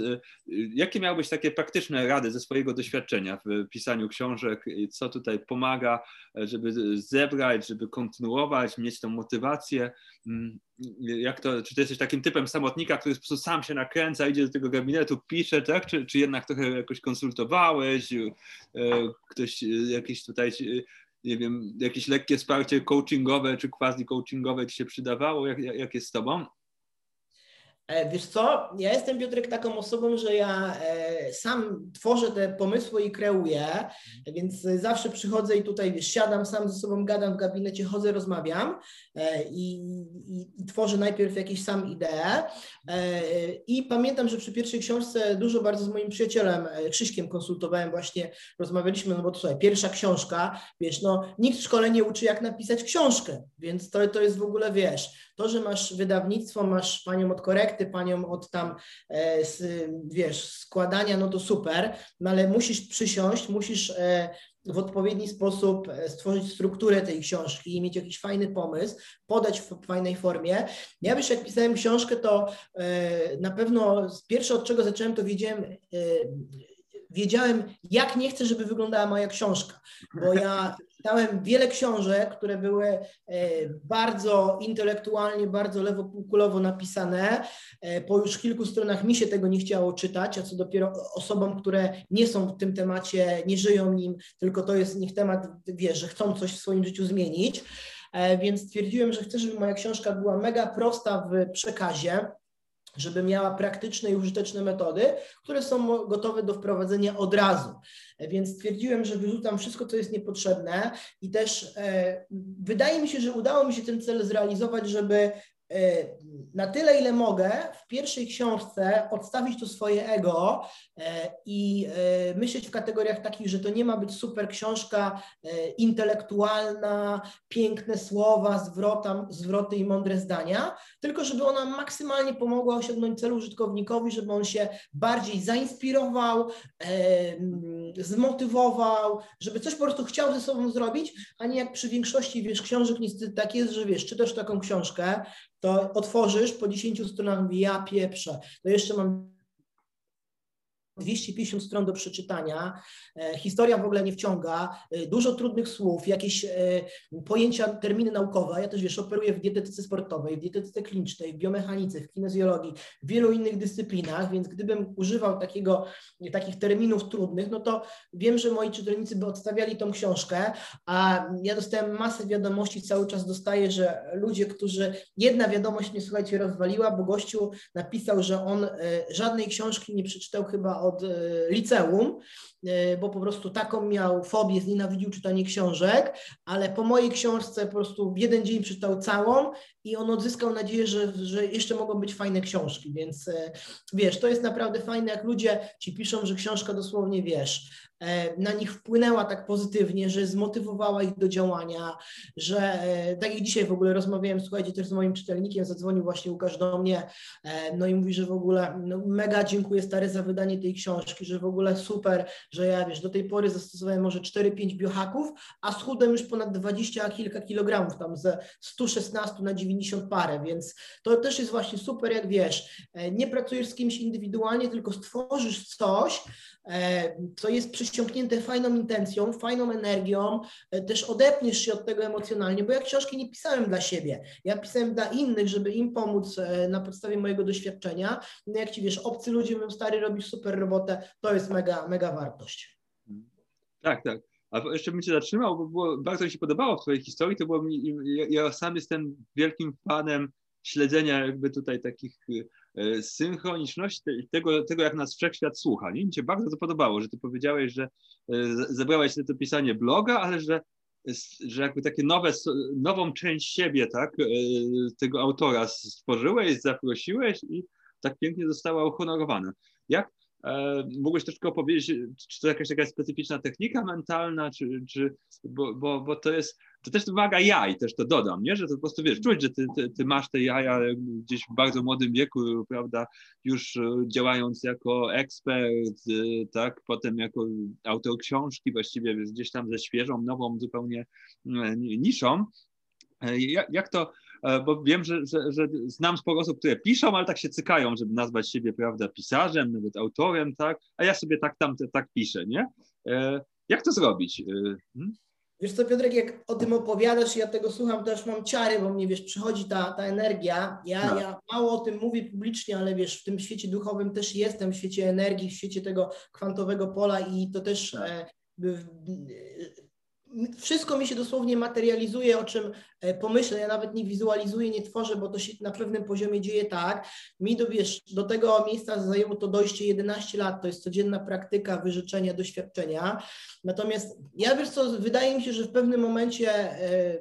jakie miałbyś takie praktyczne rady ze swojego doświadczenia w pisaniu książek? Co tutaj pomaga, żeby zebrać, żeby kontynuować, mieć tą motywację? Mm, jak to, czy ty jesteś takim typem samotnika, który po prostu sam się nakręca, idzie do tego gabinetu, pisze, tak? Czy, czy jednak trochę jakoś konsultowałeś, e, ktoś e, jakieś tutaj, e, nie wiem, jakieś lekkie wsparcie coachingowe czy quasi coachingowe ci się przydawało? Jak, jak jest z tobą?
E, wiesz co, ja jestem Piotrek taką osobą, że ja e, sam tworzę te pomysły i kreuję, więc zawsze przychodzę i tutaj wiesz, siadam sam ze sobą, gadam w gabinecie, chodzę, rozmawiam e, i, i, i tworzę najpierw jakieś sam idee. I pamiętam, że przy pierwszej książce dużo bardzo z moim przyjacielem Krzyśkiem konsultowałem właśnie, rozmawialiśmy, no bo to słuchaj, pierwsza książka, wiesz, no nikt w szkole nie uczy jak napisać książkę, więc to, to jest w ogóle, wiesz, to, że masz wydawnictwo, masz panią od korekty, panią od tam, e, wiesz, składania, no to super, no ale musisz przysiąść, musisz e, w odpowiedni sposób e, stworzyć strukturę tej książki i mieć jakiś fajny pomysł, podać w fajnej formie. Ja wiesz, jak pisałem książkę, to na pewno pierwsze od czego zacząłem, to wiedziałem, wiedziałem, jak nie chcę, żeby wyglądała moja książka, bo ja czytałem wiele książek, które były e, bardzo intelektualnie, bardzo lewopółkulowo napisane. E, po już kilku stronach mi się tego nie chciało czytać, a co dopiero osobom, które nie są w tym temacie, nie żyją nim, tylko to jest niech temat, wiesz, że chcą coś w swoim życiu zmienić. E, więc stwierdziłem, że chcę, żeby moja książka była mega prosta w przekazie, żeby miała praktyczne i użyteczne metody, które są gotowe do wprowadzenia od razu. Więc stwierdziłem, że wyrzucam wszystko, co jest niepotrzebne i też e, wydaje mi się, że udało mi się ten cel zrealizować, żeby E, na tyle, ile mogę, w pierwszej książce odstawić to swoje ego e, i e, myśleć w kategoriach takich, że to nie ma być super książka intelektualna, piękne słowa, zwrota, zwroty i mądre zdania, tylko żeby ona maksymalnie pomogła osiągnąć celu użytkownikowi, żeby on się bardziej zainspirował, zmotywował, żeby coś po prostu chciał ze sobą zrobić, a nie jak przy większości wiesz, książek niestety tak jest, że wiesz, czytasz taką książkę, to otworzysz po 10 stronach, ja pieprzę, to jeszcze mam 250 stron do przeczytania, e, historia w ogóle nie wciąga, e, dużo trudnych słów, jakieś e, pojęcia, terminy naukowe. Ja też wiesz, operuję w dietetyce sportowej, w dietetyce klinicznej, w biomechanice, w kinezjologii, w wielu innych dyscyplinach, więc gdybym używał takiego, takich terminów trudnych, no to wiem, że moi czytelnicy by odstawiali tą książkę, a ja dostałem masę wiadomości, cały czas dostaję, że ludzie, którzy, jedna wiadomość mnie, słuchajcie, rozwaliła, bo gościu napisał, że on żadnej książki nie przeczytał chyba od e, liceum, e, bo po prostu taką miał fobię, znienawidził czytanie książek, ale po mojej książce po prostu w jeden dzień przeczytał całą i on odzyskał nadzieję, że, że jeszcze mogą być fajne książki, więc e, wiesz, to jest naprawdę fajne, jak ludzie ci piszą, że książka dosłownie, wiesz, na nich wpłynęła tak pozytywnie, że zmotywowała ich do działania, że e, tak jak dzisiaj w ogóle rozmawiałem, słuchajcie, też z moim czytelnikiem, zadzwonił właśnie Łukasz do mnie, e, no i mówi, że w ogóle no mega dziękuję stary za wydanie tej książki, że w ogóle super, że ja wiesz, do tej pory zastosowałem może 4-5 biohaków, a schudłem już ponad 20 kilka kilogramów, tam ze 116 na 90 parę, więc to też jest właśnie super, jak wiesz, nie pracujesz z kimś indywidualnie, tylko stworzysz coś, co jest przy przyciągnięte fajną intencją, fajną energią, e, też odepniesz się od tego emocjonalnie, bo ja książki nie pisałem dla siebie, ja pisałem dla innych, żeby im pomóc e, na podstawie mojego doświadczenia. No jak ci wiesz, obcy ludzie mówią, stary, robisz super robotę, to jest mega, mega wartość.
Tak, tak. A jeszcze bym się zatrzymał, bo było, bardzo mi się podobało w Twojej historii, to było mi, ja, ja sam jestem wielkim fanem śledzenia jakby tutaj takich E, synchroniczność tego, tego, jak nas wszechświat słucha. Nie? Mi się bardzo to podobało, że ty powiedziałeś, że e, zebrałeś to pisanie bloga, ale że, że jakby takie nowe, nową część siebie, tak, e, tego autora stworzyłeś, zaprosiłeś i tak pięknie została uhonorowana. Jak, Mógłbyś troszkę opowiedzieć, czy to jakaś taka specyficzna technika mentalna, czy, czy bo, bo, bo to jest, to też wymaga jaj, też to dodam, nie? że to po prostu wiesz, czuć, że ty, ty, ty, masz te jaja gdzieś w bardzo młodym wieku, prawda, już e, działając jako ekspert, e, tak, potem jako autor książki, właściwie gdzieś tam ze świeżą, nową zupełnie e, niszą. Jak to, bo wiem, że, że, że, znam sporo osób, które piszą, ale tak się cykają, żeby nazwać siebie, prawda, pisarzem, nawet autorem, tak, a ja sobie tak tam tak piszę, nie? Jak to zrobić? Hmm?
Wiesz co, Piotrek, jak o tym opowiadasz i ja tego słucham, to już mam ciary, bo mnie, wiesz, przychodzi ta, ta energia. Ja, no. ja mało o tym mówię publicznie, ale wiesz, w tym świecie duchowym też jestem, w świecie energii, w świecie tego kwantowego pola i to też no. e, wszystko mi się dosłownie materializuje, o czym e, pomyślę, ja nawet nie wizualizuję, nie tworzę, bo to się na pewnym poziomie dzieje tak. Mi do, wiesz, do tego miejsca zajęło to dojście 11 lat, to jest codzienna praktyka, wyżyczenia, doświadczenia. Natomiast ja wiesz co, wydaje mi się, że w pewnym momencie e,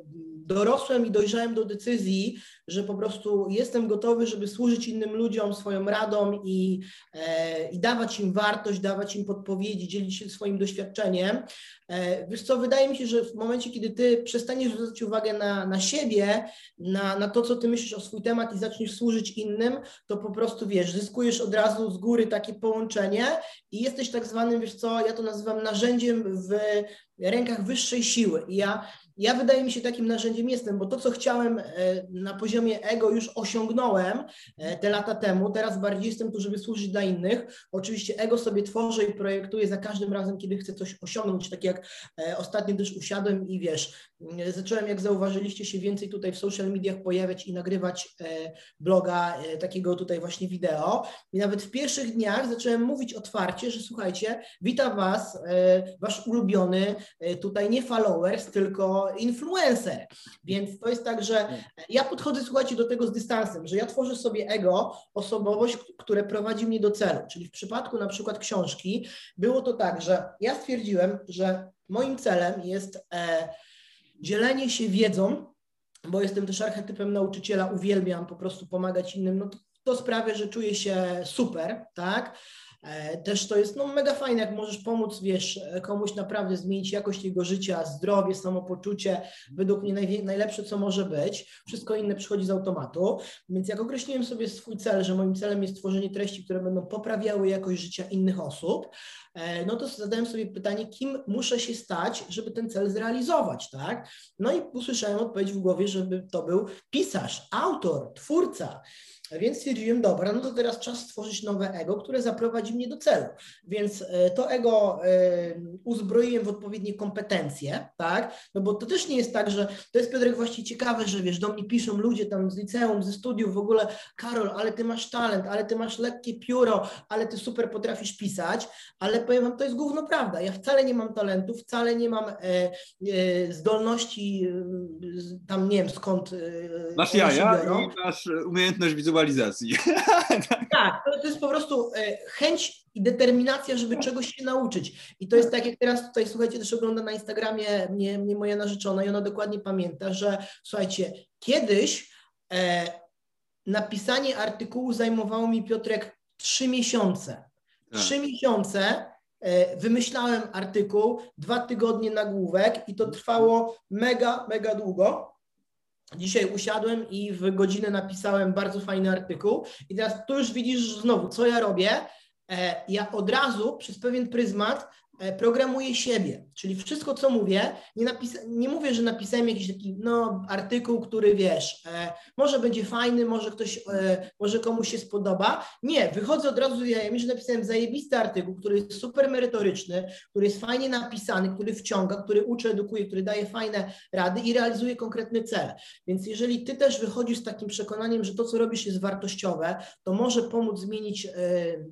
dorosłem i dojrzałem do decyzji, że po prostu jestem gotowy, żeby służyć innym ludziom swoją radą i, e, i dawać im wartość, dawać im podpowiedzi, dzielić się swoim doświadczeniem. E, wiesz co, wydaje mi się, że w momencie, kiedy ty przestaniesz zwracać uwagę na, na siebie, na, na to, co ty myślisz o swój temat i zaczniesz służyć innym, to po prostu, wiesz, zyskujesz od razu z góry takie połączenie i jesteś tak zwanym, wiesz co, ja to nazywam narzędziem w rękach wyższej siły. I ja ja wydaje mi się takim narzędziem jestem, bo to, co chciałem e, na poziomie ego już osiągnąłem e, te lata temu, teraz bardziej jestem tu, żeby służyć dla innych. Oczywiście ego sobie tworzę i projektuję za każdym razem, kiedy chcę coś osiągnąć, tak jak e, ostatnio też usiadłem i wiesz, zacząłem, jak zauważyliście się więcej tutaj w social mediach pojawiać i nagrywać bloga, takiego tutaj właśnie wideo. I nawet w pierwszych dniach zacząłem mówić otwarcie, że słuchajcie, witam Was, Wasz ulubiony tutaj nie followers, tylko influencer. Więc to jest tak, że ja podchodzę, słuchajcie, do tego z dystansem, że ja tworzę sobie ego, osobowość, które prowadzi mnie do celu. Czyli w przypadku na przykład książki było to tak, że ja stwierdziłem, że moim celem jest e, dzielenie się wiedzą, bo jestem też archetypem nauczyciela, uwielbiam po prostu pomagać innym, no to, to sprawia, że czuję się super, tak? E, też to jest no, mega fajne, jak możesz pomóc, wiesz, komuś naprawdę zmienić jakość jego życia, zdrowie, samopoczucie, według mnie naj, najlepsze, co może być. Wszystko inne przychodzi z automatu. Więc jak określiłem sobie swój cel, że moim celem jest tworzenie treści, które będą poprawiały jakość życia innych osób, e, no to zadałem sobie pytanie, kim muszę się stać, żeby ten cel zrealizować, tak? No i usłyszałem odpowiedź w głowie, żeby to był pisarz, autor, twórca. Więc stwierdziłem, dobra, no to teraz czas stworzyć nowe ego, które zaprowadzi mnie do celu. Więc e, to ego e, uzbroiłem w odpowiednie kompetencje, tak? No bo to też nie jest tak, że to jest Piotrek właśnie ciekawe, że wiesz, do mnie piszą ludzie tam z liceum, ze studiów w ogóle, Karol, ale ty masz talent, ale ty masz lekkie pióro, ale ty super potrafisz pisać, ale powiem wam, to jest główno prawda. Ja wcale nie mam talentu, wcale nie mam e, e, zdolności e, tam nie wiem skąd. E,
masz jaja i masz umiejętność wizualną wizualizacji. <laughs>
Tak, to jest po prostu e, chęć i determinacja, żeby czegoś się nauczyć. I to jest tak, jak teraz tutaj, słuchajcie, też ogląda na Instagramie mnie, mnie moja narzeczona i ona dokładnie pamięta, że słuchajcie, kiedyś e, napisanie artykułu zajmowało mi Piotrek trzy miesiące. Tak. Trzy miesiące e, wymyślałem artykuł, dwa tygodnie nagłówek i to trwało mega, mega długo. Dzisiaj usiadłem i w godzinę napisałem bardzo fajny artykuł. I teraz tu już widzisz znowu, co ja robię. E, ja od razu przez pewien pryzmat E, programuję siebie, czyli wszystko, co mówię, nie, napisa- nie mówię, że napisałem jakiś taki no, artykuł, który wiesz, e, może będzie fajny, może ktoś, e, może komuś się spodoba. Nie, wychodzę od razu z jajami, że napisałem zajebisty artykuł, który jest super merytoryczny, który jest fajnie napisany, który wciąga, który uczy, edukuje, który daje fajne rady i realizuje konkretny cel. Więc jeżeli ty też wychodzisz z takim przekonaniem, że to, co robisz jest wartościowe, to może pomóc zmienić e,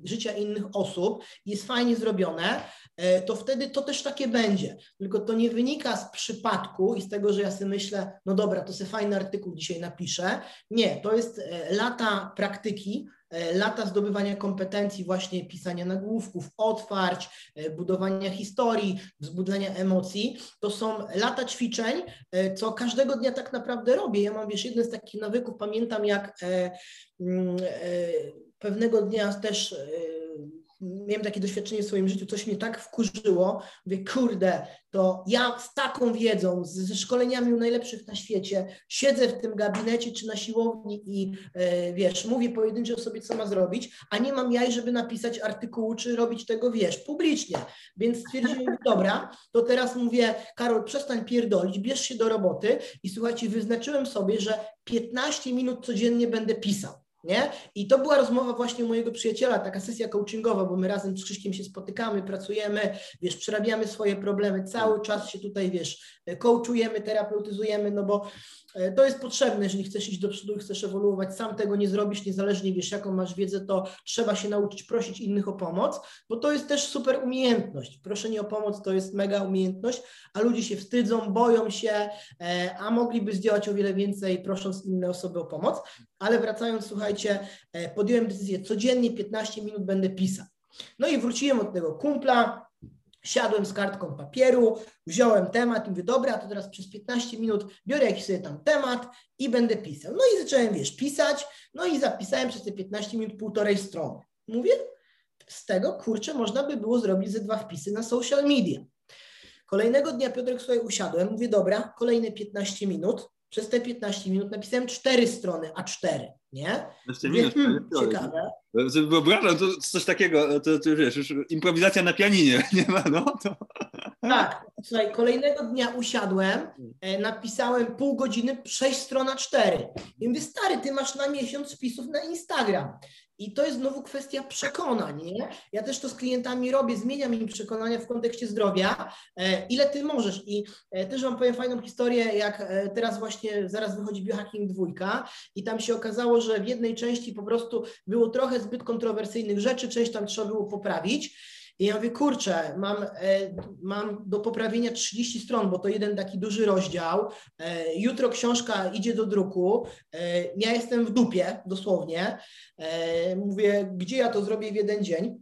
życia innych osób, jest fajnie zrobione, E, to wtedy to też takie będzie. Tylko to nie wynika z przypadku i z tego, że ja sobie myślę, no dobra, to sobie fajny artykuł dzisiaj napiszę. Nie, to jest e, lata praktyki, e, lata zdobywania kompetencji, właśnie pisania nagłówków, otwarć, budowania historii, wzbudzania emocji. To są lata ćwiczeń, co każdego dnia tak naprawdę robię. Ja mam, wiesz, jeden z takich nawyków, pamiętam jak mm, pewnego dnia też miałem takie doświadczenie w swoim życiu, coś mnie tak wkurzyło, mówię, kurde, to ja z taką wiedzą, ze szkoleniami u najlepszych na świecie, siedzę w tym gabinecie czy na siłowni i e, wiesz, mówię pojedynczo sobie, co ma zrobić, a nie mam jaj, żeby napisać artykułu, czy robić tego, wiesz, publicznie. Więc stwierdziłem, dobra, to teraz mówię, Karol, przestań pierdolić, bierz się do roboty i słuchajcie, wyznaczyłem sobie, że 15 minut codziennie będę pisał. Nie? I to była rozmowa właśnie mojego przyjaciela, taka sesja coachingowa, bo my razem z Krzyśkiem się spotykamy, pracujemy, wiesz, przerabiamy swoje problemy, cały czas się tutaj, wiesz, coachujemy, terapeutyzujemy, no bo e, to jest potrzebne, jeżeli chcesz iść do przodu i chcesz ewoluować, sam tego nie zrobisz, niezależnie wiesz, jaką masz wiedzę, to trzeba się nauczyć prosić innych o pomoc, bo to jest też super umiejętność. Proszenie o pomoc to jest mega umiejętność, a ludzie się wstydzą, boją się, e, a mogliby zdziałać o wiele więcej, prosząc inne osoby o pomoc. Ale wracając, słuchajcie, e, podjąłem decyzję, codziennie 15 minut będę pisał. No i wróciłem od tego kumpla, Siadłem z kartką papieru, wziąłem temat i mówię, dobra, to teraz przez 15 minut biorę jakiś sobie tam temat i będę pisał. No i zacząłem, wiesz, pisać, no i zapisałem przez te 15 minut półtorej strony. Mówię, z tego, kurczę, można by było zrobić ze dwa wpisy na social media. Kolejnego dnia Piotrek sobie usiadłem, mówię, dobra, kolejne 15 minut. Przez te 15 minut napisałem cztery strony A4, nie? 15 minut, hmm, ciekawe.
Wyobrażam, to coś takiego, to, to wiesz, już improwizacja na pianinie, <laughs> nie ma, no to...
Tak, słuchaj, kolejnego dnia usiadłem, e, napisałem pół godziny, sześć stron a cztery. I mówię, stary, ty masz na miesiąc wpisów na Instagram. I to jest znowu kwestia przekonań. Nie? Ja też to z klientami robię, zmieniam im przekonania w kontekście zdrowia, e, ile ty możesz. I e, też Wam powiem fajną historię, jak e, teraz właśnie zaraz wychodzi Biohacking dwójka i tam się okazało, że w jednej części po prostu było trochę zbyt kontrowersyjnych rzeczy, część tam trzeba było poprawić. I ja mówię, kurczę, mam, e, mam do poprawienia 30 stron, bo to jeden taki duży rozdział. E, jutro książka idzie do druku. E, ja jestem w dupie, dosłownie. Mówię, gdzie ja to zrobię w jeden dzień?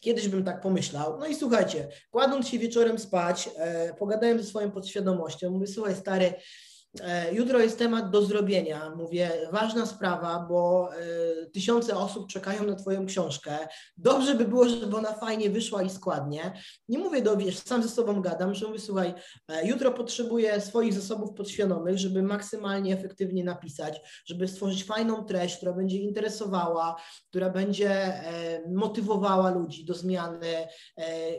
Kiedyś bym tak pomyślał. No i słuchajcie, kładąc się wieczorem spać, pogadałem ze swoją podświadomością. Mówię, słuchaj, stary, jutro jest temat do zrobienia. Mówię, ważna sprawa, bo y, tysiące osób czekają na Twoją książkę. Dobrze by było, żeby ona fajnie wyszła i składnie. Nie mówię do, wiesz, sam ze sobą gadam, że mówię, słuchaj, e, jutro potrzebuję swoich zasobów podświadomych, żeby maksymalnie efektywnie napisać, żeby stworzyć fajną treść, która będzie interesowała, która będzie e, motywowała ludzi do zmiany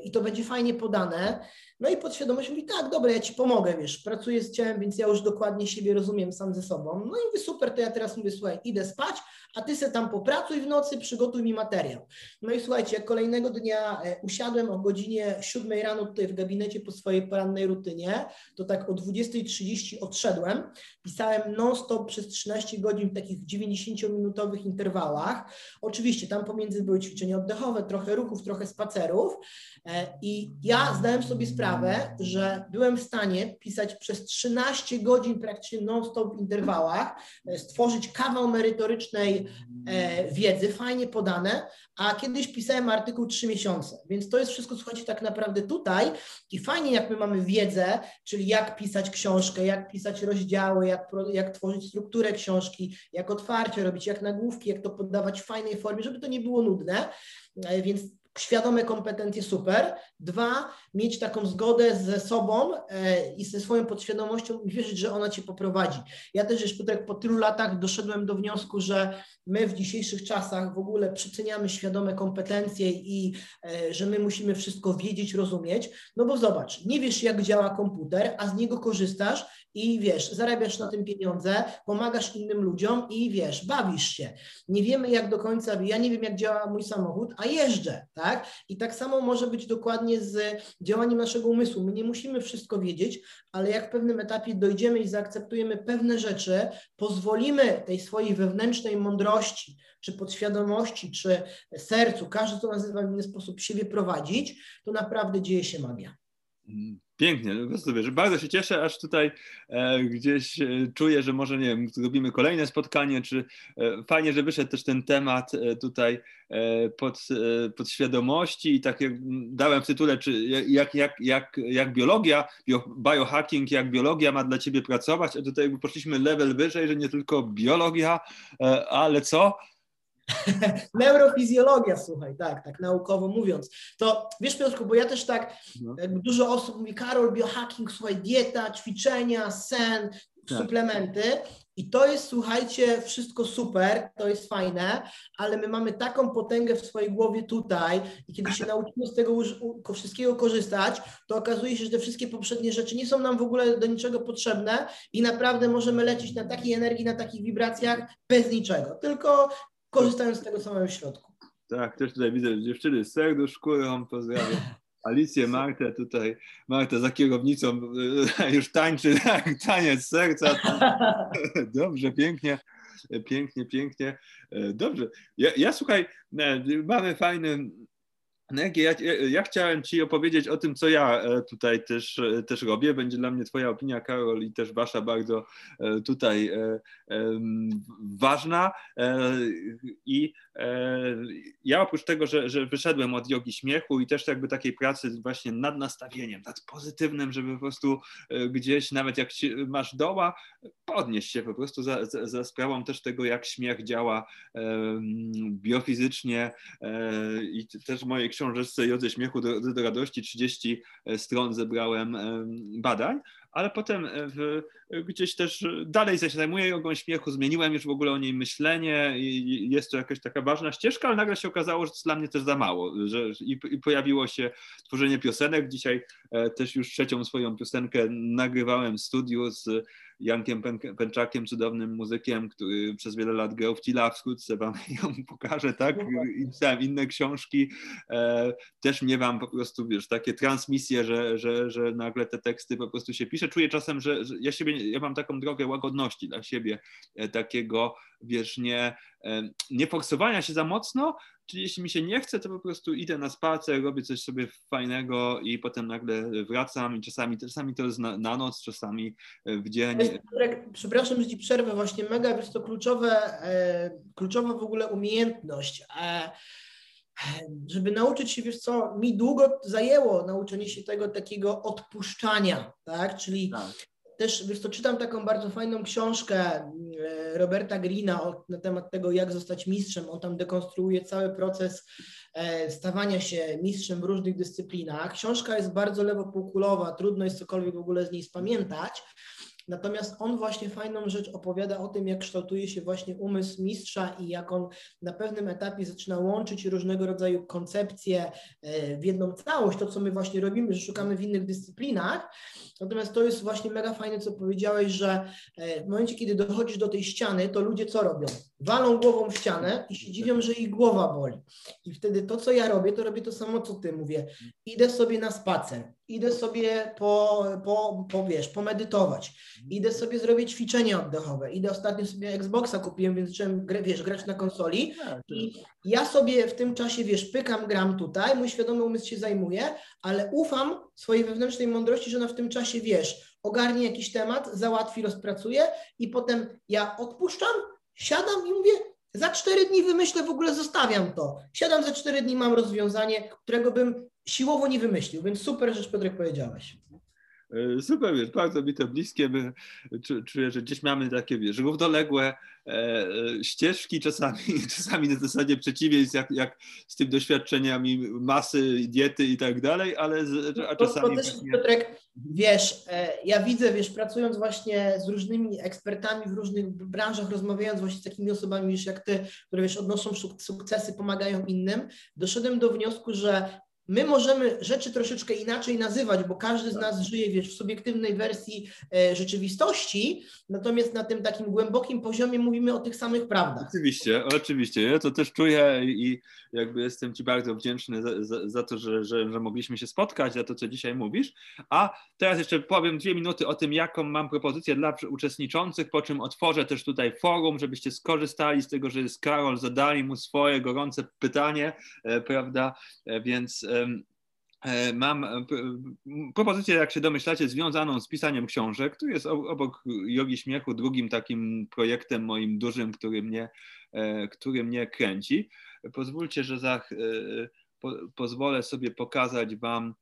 i to będzie fajnie podane. No i podświadomość mówi, tak, dobra, ja Ci pomogę, wiesz, pracuję z ciałem, więc ja już dokładnie siebie rozumiem sam ze sobą. No i mówię, super, to ja teraz mówię, słuchaj, idę spać, a Ty se tam popracuj w nocy, przygotuj mi materiał. No i słuchajcie, kolejnego dnia e, usiadłem o godzinie 7 rano tutaj w gabinecie po swojej porannej rutynie, to tak o 20.30 odszedłem, pisałem non-stop przez 13 godzin w takich 90-minutowych interwałach. Oczywiście tam pomiędzy były ćwiczenia oddechowe, trochę ruchów, trochę spacerów e, i ja zdałem sobie sprawę, że byłem w stanie pisać przez 13 godzin praktycznie non-stop w interwałach, e, stworzyć kawał merytorycznej e, wiedzy, fajnie podane, a kiedyś pisałem artykuł 3 miesiące, więc to jest wszystko, słuchajcie, tak naprawdę tutaj i fajnie jak my mamy wiedzę, czyli jak pisać książkę, jak pisać rozdziały, jak, jak tworzyć strukturę książki, jak otwarcie robić, jak nagłówki, jak to poddawać w fajnej formie, żeby to nie było nudne, e, więc świadome kompetencje super. Dwa, mieć taką zgodę ze sobą e, i ze swoją podświadomością i wierzyć, że ona cię poprowadzi. Ja też już tutaj po tylu latach doszedłem do wniosku, że my w dzisiejszych czasach w ogóle przeceniamy świadome kompetencje i e, że my musimy wszystko wiedzieć, rozumieć. No bo zobacz, nie wiesz jak działa komputer, a z niego korzystasz i wiesz, zarabiasz na tym pieniądze, pomagasz innym ludziom i wiesz, bawisz się. Nie wiemy jak do końca, ja nie wiem jak działa mój samochód, a jeżdżę, tak? I tak samo może być dokładnie z działaniem naszego umysłu. My nie musimy wszystko wiedzieć, ale jak w pewnym etapie dojdziemy i zaakceptujemy pewne rzeczy, pozwolimy tej swojej wewnętrznej mądrości, czy podświadomości, czy sercu, każdy to nazywa w inny sposób, siebie prowadzić, to naprawdę dzieje się magia.
Pięknie, prostu wiesz, bardzo się cieszę, aż tutaj e, gdzieś e, czuję, że może, nie wiem, zrobimy kolejne spotkanie, czy e, fajnie, że wyszedł też ten temat e, tutaj e, pod, e, pod świadomości i tak jak dałem w tytule, czy jak, jak, jak, jak biologia, biohacking, jak biologia ma dla ciebie pracować, a tutaj poszliśmy level wyżej, że nie tylko biologia, ale co? <laughs>
Neurofizjologia, słuchaj, tak, tak naukowo mówiąc. To wiesz, Piotrku, bo ja też tak, no. jakby dużo osób mówi, Karol, biohacking, słuchaj, dieta, ćwiczenia, sen, tak. suplementy i to jest, słuchajcie, wszystko super, to jest fajne, ale my mamy taką potęgę w swojej głowie tutaj i kiedy się <laughs> nauczymy z tego wszystkiego korzystać, to okazuje się, że te wszystkie poprzednie rzeczy nie są nam w ogóle do niczego potrzebne i naprawdę możemy lecieć na takiej energii, na takich wibracjach bez niczego, tylko korzystając z tego samego środku.
Tak, też tutaj widzę dziewczyny z serduszkują, pozdrawiam. Alicję, Martę tutaj, Marta za kierownicą <laughs> już tańczy tak, taniec serca. <laughs> Dobrze, pięknie, pięknie, pięknie. E, dobrze. Ja, ja słuchaj, e, mamy fajny ja, ja, chciałem Ci opowiedzieć o tym, co ja e, tutaj też, e, też robię. Będzie dla mnie Twoja opinia, Karol, i też Wasza bardzo e, tutaj ważna. I ja oprócz tego, że, że wyszedłem od jogi śmiechu i też jakby takiej pracy właśnie nad nastawieniem, nad pozytywnym, żeby po prostu gdzieś, nawet jak masz doła, podnieść się po prostu za, za, sprawą też tego, jak śmiech działa biofizycznie i też w mojej książeczce Jodze Śmiechu do, do radości 30 e, stron zebrałem badań, ale potem e, w, gdzieś też dalej się zajmuję jogą śmiechu, zmieniłem już w ogóle o niej myślenie i jest to jakaś taka ważna ścieżka, ale nagle się okazało, że to jest dla mnie też za mało że, i, i pojawiło się tworzenie piosenek. Dzisiaj e, też już trzecią swoją piosenkę nagrywałem w studiu z Jankiem Pęczakiem, cudownym muzykiem, który przez wiele lat grał w Tila, wkrótce wam <laughs> ją pokażę, tak? I pisałem inne książki. E, też mnie wam po prostu, wiesz, takie transmisje, że, że, że nagle te teksty po prostu się pisze. Czuję czasem, że, że ja siebie, ja mam taką drogę łagodności dla siebie, e, takiego, wiesz, nie, e, nie forsowania się za mocno, Czyli jeśli mi się nie chce, to po prostu idę na spacer, robię coś sobie fajnego i potem nagle wracam i czasami, czasami to jest na, na noc, czasami w dzień.
Przepraszam, że Ci przerwę, właśnie mega, jest to kluczowe, e, kluczowa w ogóle umiejętność. E, żeby nauczyć się, wiesz co, mi długo zajęło nauczenie się tego takiego odpuszczania, tak? Czyli tak też, wiesz to czytam taką bardzo fajną książkę e, Roberta Greena na temat tego, jak zostać mistrzem. On tam dekonstruuje cały proces e, stawania się mistrzem w różnych dyscyplinach. Książka jest bardzo lewopółkulowa, trudno jest cokolwiek w ogóle z niej spamiętać, Natomiast on właśnie fajną rzecz opowiada o tym, jak kształtuje się właśnie umysł mistrza i jak on na pewnym etapie zaczyna łączyć różnego rodzaju koncepcje e, w jedną całość, to co my właśnie robimy, że szukamy w innych dyscyplinach. Natomiast to jest właśnie mega fajne, co powiedziałeś, że e, w momencie, kiedy dochodzisz do tej ściany, to ludzie co robią? Walą głową w ścianę i się dziwią, że ich głowa boli. I wtedy to, co ja robię, to robię to samo, co ty. Mówię, idę sobie na spacer, idę sobie po, po, po wiesz, pomedytować, idę sobie zrobić ćwiczenia oddechowe, idę ostatnio sobie Xboxa kupiłem, więc zacząłem, wiesz, grać na konsoli tak, i ja sobie w tym czasie, wiesz, pykam, gram tutaj, mój świadomy umysł się zajmuje, ale ufam swojej wewnętrznej mądrości, że ona w tym czasie, wiesz, ogarnie jakiś temat, załatwi, rozpracuje i potem ja odpuszczam, siadam i mówię, za cztery dni wymyślę, w ogóle zostawiam to. Siadam za cztery dni, mam rozwiązanie, którego bym siłowo nie wymyślił, więc super rzecz, Piotrek, powiedziałeś.
E, super, wiesz, bardzo mi to bliskie, my, czuję, że gdzieś mamy takie, wiesz, równoległe e, e, ścieżki, czasami, <laughs> czasami na zasadzie przeciwieństw, jak, jak z tym doświadczeniami masy, diety i tak dalej, ale z, a czasami... To, to też,
właśnie... Piotrek, wiesz, ja widzę, wiesz, pracując właśnie z różnymi ekspertami w różnych branżach, rozmawiając właśnie z takimi osobami, wiesz, jak ty, które, wiesz, odnoszą sukcesy, pomagają innym, doszedłem do wniosku, że My możemy rzeczy troszeczkę inaczej nazywać, bo każdy z nas żyje, wiesz, w subiektywnej wersji e, rzeczywistości, natomiast na tym takim głębokim poziomie mówimy o tych samych prawdach.
Oczywiście, oczywiście. Ja to też czuję i jakby jestem Ci bardzo wdzięczny za, za, za to, że, że, że, mogliśmy się spotkać, za to, co dzisiaj mówisz. A teraz jeszcze powiem dwie minuty o tym, jaką mam propozycję dla uczestniczących, po czym otworzę też tutaj forum, żebyście skorzystali z tego, że jest Karol, zadali mu swoje gorące pytanie, e, prawda, e, więc mam e, propozycję, jak się domyślacie, związaną z pisaniem książek. Tu jest obok Jogi Śmiechu drugim takim projektem moim dużym, który mnie, e, który mnie kręci. Pozwólcie, że za, po, pozwolę sobie pokazać Wam,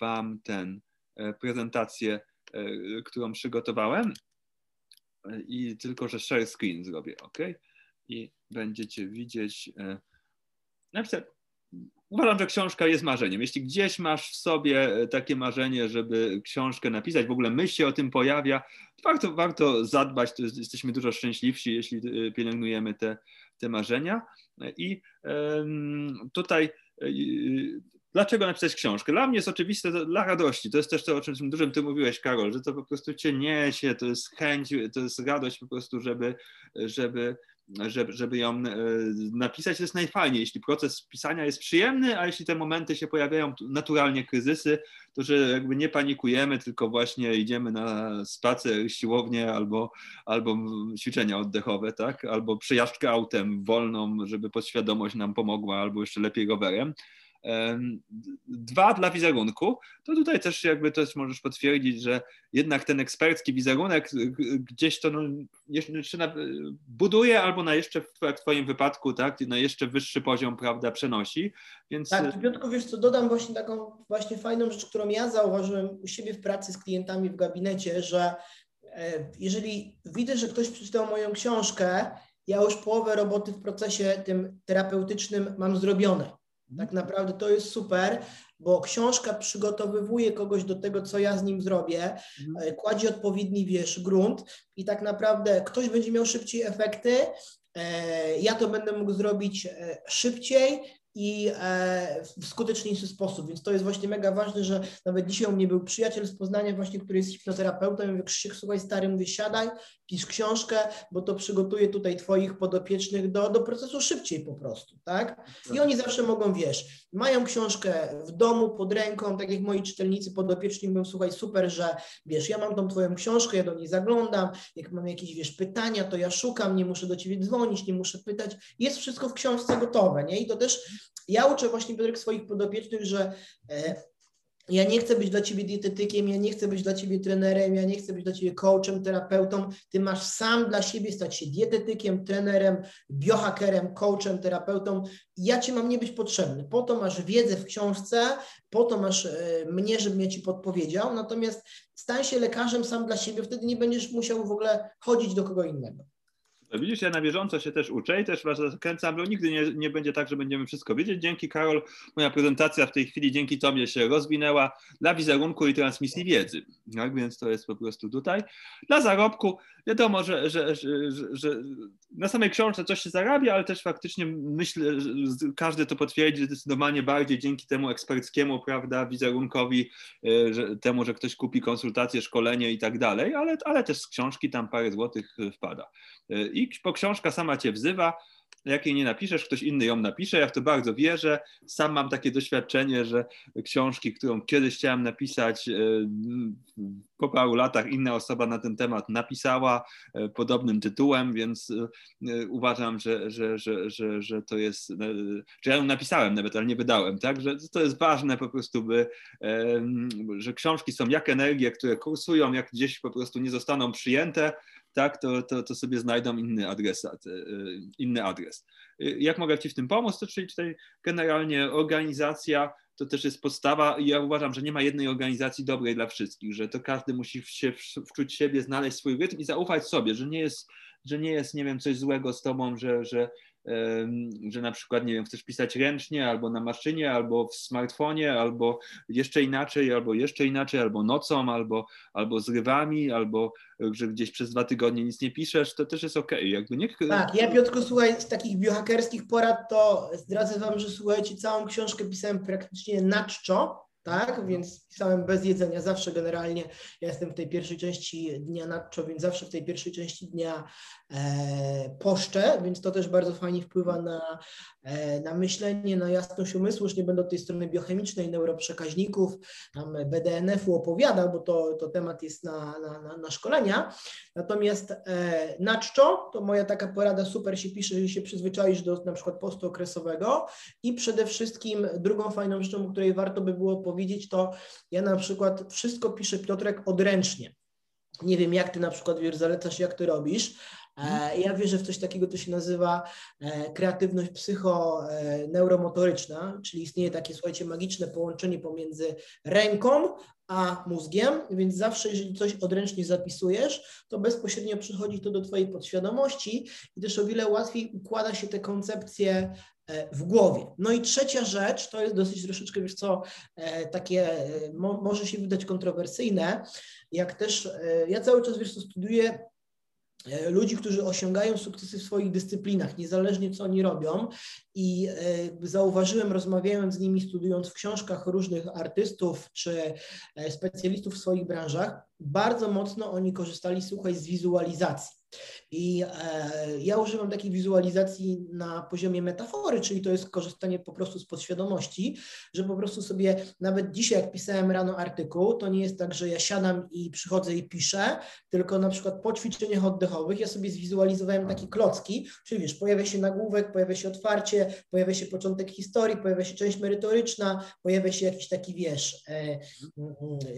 wam ten prezentację, którą przygotowałem. I tylko, że share screen zrobię, ok? I będziecie widzieć na przykład uważam, że książka jest marzeniem. Jeśli gdzieś masz w sobie takie marzenie, żeby książkę napisać, w ogóle myśl się o tym pojawia, warto, warto zadbać, to jest, jesteśmy dużo szczęśliwsi, jeśli pielęgnujemy te, te marzenia. I tutaj Dlaczego napisać książkę? Dla mnie jest oczywiste, to dla radości. To jest też to, o czym dużym ty mówiłeś, Karol, że to po prostu cię niesie, to jest chęć, to jest radość po prostu, żeby, żeby, żeby, żeby ją e, napisać. To jest najfajniej, jeśli proces pisania jest przyjemny, a jeśli te momenty się pojawiają, naturalnie kryzysy, to że jakby nie panikujemy, tylko właśnie idziemy na spacer, siłownię albo, albo ćwiczenia oddechowe, tak? albo przejażdżkę autem wolną, żeby podświadomość nam pomogła, albo jeszcze lepiej rowerem Dwa dla wizerunku, to tutaj też jakby też możesz potwierdzić, że jednak ten ekspercki wizerunek gdzieś to no, jeszcze na, buduje albo na jeszcze w Twoim wypadku, tak, na jeszcze wyższy poziom, prawda, przenosi. Więc...
Tak, Piotku, wiesz co, dodam właśnie taką właśnie fajną rzecz, którą ja zauważyłem u siebie w pracy z klientami w gabinecie, że e, jeżeli widzę, że ktoś przeczytał moją książkę, ja już połowę roboty w procesie tym terapeutycznym mam zrobione. Tak naprawdę to jest super, bo książka przygotowywuje kogoś do tego, co ja z nim zrobię, mhm. E, kładzie odpowiedni, wiesz, grunt i tak naprawdę ktoś będzie miał szybciej efekty, e, ja to będę mógł zrobić e, szybciej i w skuteczniejszy sposób. Więc to jest właśnie mega ważne, że nawet dzisiaj u mnie był przyjaciel z Poznania właśnie, który jest hipnoterapeutą i mówi, Krzysiek, słuchaj stary, mówię, siadaj, pisz książkę, bo to przygotuje tutaj twoich podopiecznych do, do procesu szybciej po prostu, tak? I oni zawsze mogą, wiesz, mają książkę w domu, pod ręką, tak jak moi czytelnicy podopieczni mówią, słuchaj, super, że wiesz, ja mam tą twoją książkę, ja do niej zaglądam, jak mam jakieś, wiesz, pytania, to ja szukam, nie muszę do ciebie dzwonić, nie muszę pytać, jest wszystko w książce gotowe, nie? I to też ja uczę właśnie Piotrek swoich podopiecznych, że e, ja nie chcę być dla ciebie dietetykiem, ja nie chcę być dla ciebie trenerem, ja nie chcę być dla ciebie coachem, terapeutą. Ty masz sam dla siebie stać się dietetykiem, trenerem, biohackerem, coachem, terapeutą. Ja ci mam nie być potrzebny. Po to masz wiedzę w książce, po to masz e, mnie, żebym ja ci podpowiedział. Natomiast stań się lekarzem sam dla siebie, wtedy nie będziesz musiał w ogóle chodzić do kogo innego.
Widzisz, ja na bieżąco się też uczę i też was zachęcam, bo nigdy nie, nie będzie tak, że będziemy wszystko wiedzieć. Dzięki Karol, moja prezentacja w tej chwili dzięki Tobie się rozwinęła dla wizerunku i transmisji wiedzy. Tak więc to jest po prostu tutaj. Dla zarobku wiadomo, że, że, że, że na samej książce coś się zarabia, ale też faktycznie myślę, że każdy to potwierdzi zdecydowanie bardziej dzięki temu eksperckiemu, prawda, wizerunkowi, e, że, temu, że ktoś kupi konsultację, szkolenie i tak dalej, ale, ale też z książki tam parę złotych wpada. I po książka sama cię wzywa, jak jej nie napiszesz, ktoś inny ją napisze. Ja w to bardzo wierzę. Sam mam takie doświadczenie, że książki, którą kiedyś chciałem napisać, e, po paru latach inna osoba na ten temat napisała e, podobnym tytułem, więc e, uważam, że, że, że, że, że to jest, że ja ją napisałem nawet, ale nie wydałem, tak? Że to jest ważne po prostu, by, że książki są jak energie, które kursują, jak gdzieś po prostu nie zostaną przyjęte, tak, to, to, to sobie znajdą inny adresat, e, inny adres. E, jak mogę Ci w tym pomóc? To czyli tutaj generalnie organizacja to też jest podstawa. Ja uważam, że nie ma jednej organizacji dobrej dla wszystkich, że to każdy musi się wczuć siebie, znaleźć swój rytm i zaufać sobie, że nie jest, że nie jest, nie wiem, coś złego z tobą, że, że, że na przykład, nie wiem, chcesz pisać ręcznie, albo na maszynie, albo w smartfonie, albo jeszcze inaczej, albo jeszcze inaczej, albo nocą, albo, albo zrywami, albo że gdzieś przez dwa tygodnie nic nie piszesz, to też jest okej. Okay. Jakby niech...
Tak, ja Piotrku, słuchaj, z takich biohakerskich porad to zdradzę wam, że słuchajcie, całą książkę pisałem praktycznie na czczo, tak? Więc pisałem bez jedzenia zawsze generalnie. Ja jestem w tej pierwszej części dnia nadczo, więc zawsze w tej pierwszej części dnia e, poszczę, więc to też bardzo fajnie wpływa na, e, na myślenie, na jasność umysłu. Już nie będę od tej strony biochemicznej, neuroprzekaźników, tam BDNF-u opowiadał, bo to, to temat jest na, na, na, na szkolenia. Natomiast e, na czczo, to moja taka porada super się pisze, że się przyzwyczaisz do na przykład postu okresowego i przede wszystkim drugą fajną rzeczą, o której warto by było powiedzieć, to ja na przykład wszystko piszę Piotrek odręcznie. Nie wiem, jak ty na przykład wiesz, zalecasz, jak ty robisz. E, mhm. Ja wierzę w coś takiego, to się nazywa e, kreatywność psycho-neuromotoryczna, czyli istnieje takie, słuchajcie, magiczne połączenie pomiędzy ręką a mózgiem, więc zawsze, jeżeli coś odręcznie zapisujesz, to bezpośrednio przychodzi to do Twojej podświadomości i też o wiele łatwiej układa się te koncepcje e, w głowie. No i trzecia rzecz, to jest dosyć troszeczkę, wiesz co, e, takie mo, może się wydać kontrowersyjne, jak też ja cały czas, wiesz co, studiuję E, ludzi, którzy osiągają sukcesy w swoich dyscyplinach, niezależnie co oni robią. I e, zauważyłem, rozmawiając z nimi, studiując w książkach różnych artystów czy e, specjalistów w swoich branżach, bardzo mocno oni korzystali, słuchaj, z wizualizacji. I e, ja używam takiej wizualizacji na poziomie metafory, czyli to jest korzystanie po prostu z podświadomości, że po prostu sobie, nawet dzisiaj jak pisałem rano artykuł, to nie jest tak, że ja siadam i przychodzę i piszę, tylko na przykład po ćwiczeniach oddechowych ja sobie zwizualizowałem takie klocki, czyli wiesz, pojawia się nagłówek, pojawia się otwarcie, pojawia się początek historii, pojawia się część merytoryczna, pojawia się jakiś taki, wiesz, e,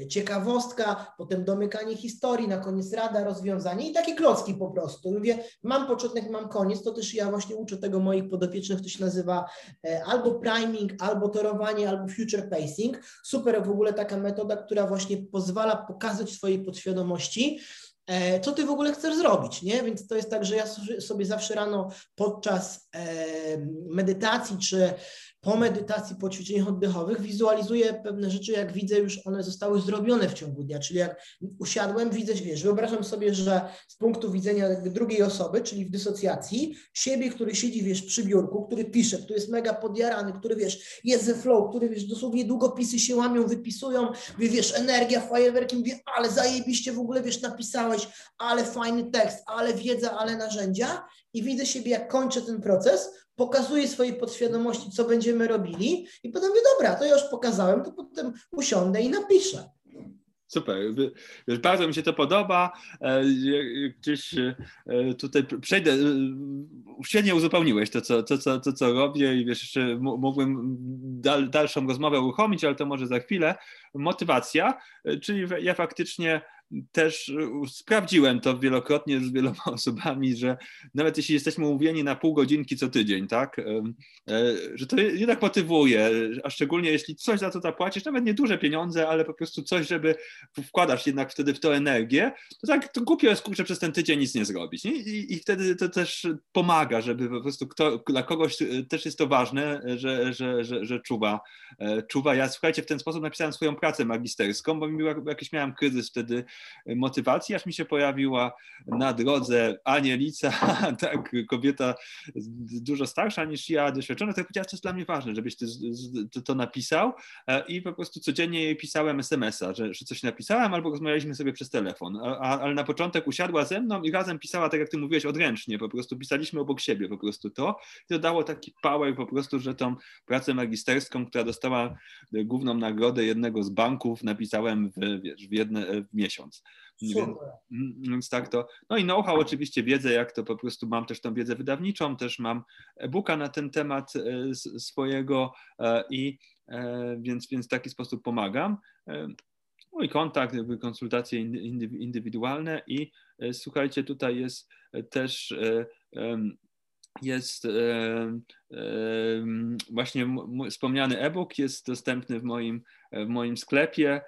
ciekawostka, potem domykanie historii, na koniec rada, rozwiązanie i takie klocki po prostu. Mówię, mam początek, mam koniec, to też ja właśnie uczę tego moich podopiecznych, to się nazywa e, albo priming, albo torowanie, albo future pacing. Super w ogóle taka metoda, która właśnie pozwala pokazać swojej podświadomości, e, co ty w ogóle chcesz zrobić, nie? Więc to jest tak, że ja sobie zawsze rano podczas e, medytacji czy po medytacji, po ćwiczeniach oddechowych wizualizuję pewne rzeczy, jak widzę, już one zostały zrobione w ciągu dnia, czyli jak usiadłem, widzę, wiesz, wyobrażam sobie, że z punktu widzenia drugiej osoby, czyli w dysocjacji, siebie, który siedzi, wiesz, przy biurku, który pisze, który jest mega podjarany, który, wiesz, jest ze flow, który, wiesz, dosłownie długopisy się łamią, wypisują, wiesz, energia, fajerwerki, mówię, ale zajebiście w ogóle, wiesz, napisałeś, ale fajny tekst, ale wiedza, ale narzędzia. I widzę siebie, jak kończę ten proces, pokazuję swojej podświadomości, co będziemy robili i potem mówię, dobra, to ja już pokazałem, to potem usiądę i napiszę.
Super, bardzo mi się to podoba. E, gdzieś e, tutaj przejdę, e, świetnie uzupełniłeś to, co, to, co, to, co robię i wiesz, jeszcze mógłbym dal, dalszą rozmowę uruchomić, ale to może za chwilę. Motywacja, czyli ja faktycznie też sprawdziłem to wielokrotnie z wieloma <laughs> osobami, że nawet jeśli jesteśmy umówieni na pół godzinki co tydzień, tak, że to jednak motywuje, a szczególnie jeśli coś za to zapłacisz, nawet nie duże pieniądze, ale po prostu coś, żeby wkładasz jednak wtedy w to energię, to tak to głupio jest kurczę przez ten tydzień nic nie zrobić. I, I wtedy to też pomaga, żeby po prostu kto, dla kogoś e, też jest to ważne, że, że, że, że czuwa, e, czuwa. Ja słuchajcie, w ten sposób napisałem swoją pracę magisterską, bo jakiś miałem kryzys wtedy motywacji, aż mi się pojawiła na drodze anielica, <laughs> tak, kobieta dużo starsza niż ja, doświadczona, to powiedziała, to jest dla mnie ważne, żebyś ty to, to napisał. E, i po prostu codziennie jej pisałem SMS-a, że, że coś napisałem albo rozmawialiśmy sobie przez telefon, ale na początek usiadła ze mną i razem pisała, tak jak ty mówiłeś, odręcznie, po prostu pisaliśmy obok siebie po prostu to. I to dało taki power po prostu, że tą pracę magisterską, która dostała główną nagrodę jednego z banków, napisałem w, wiesz, w, jedne, w miesiąc. Więc, mm, więc, tak to. No i know-how, oczywiście wiedzę, jak to po prostu mam też tą wiedzę wydawniczą, też mam e-booka na ten temat e, swojego e, i e, więc, więc w taki sposób pomagam. Mój kontakt, konsultacje indywidualne i słuchajcie, tutaj jest też jest właśnie wspomniany e-book, jest dostępny w moim, w moim sklepie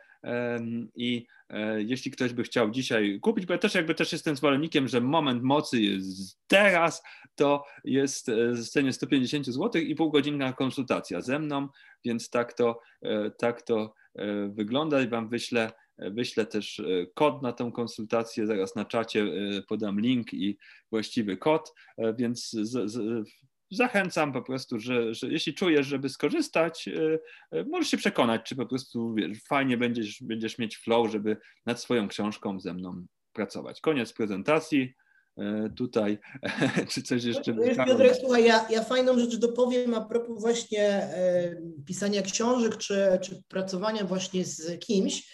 i e, jeśli ktoś by chciał dzisiaj kupić, bo ja też jakby też jestem zwolennikiem, że moment mocy jest teraz, to jest e, w cenie 150 zł i półgodzinna konsultacja ze mną, więc tak to, e, tak to wygląda i Wam wyślę, wyślę też kod na tą konsultację, zaraz na czacie podam link i właściwy kod, więc z, z, zachęcam po prostu, że, że jeśli czujesz, żeby skorzystać, y, y, możesz się przekonać, czy po prostu wiesz, fajnie będziesz, będziesz mieć flow, żeby nad swoją książką ze mną pracować. Koniec prezentacji. Y, tutaj, <laughs> czy coś jeszcze?
Wiesz, Piotrek, słuchaj, ja, ja fajną rzecz dopowiem a propos właśnie e, pisania książek, czy, czy pracowania właśnie z kimś.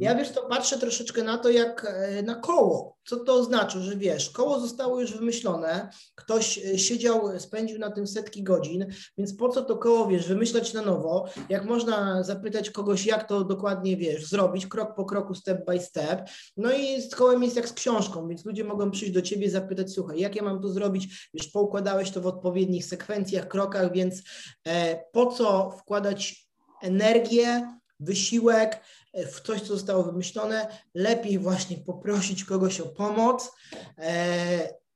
Ja wiesz, to patrzę troszeczkę na to jak e, na koło. Co to oznacza, że wiesz, koło zostało już wymyślone, ktoś e, siedział, spędził na tym setki godzin, więc po co to koło, wiesz, wymyślać na nowo, jak można zapytać kogoś, jak to dokładnie, wiesz, zrobić, krok po kroku, step by step. No i z kołem jest jak z książką, więc ludzie mogą przyjść do ciebie zapytać, słuchaj, jak ja mam to zrobić, wiesz, poukładałeś to w odpowiednich sekwencjach, krokach, więc e, po co wkładać energię, wysiłek, w coś, co zostało wymyślone, lepiej właśnie poprosić kogoś o pomoc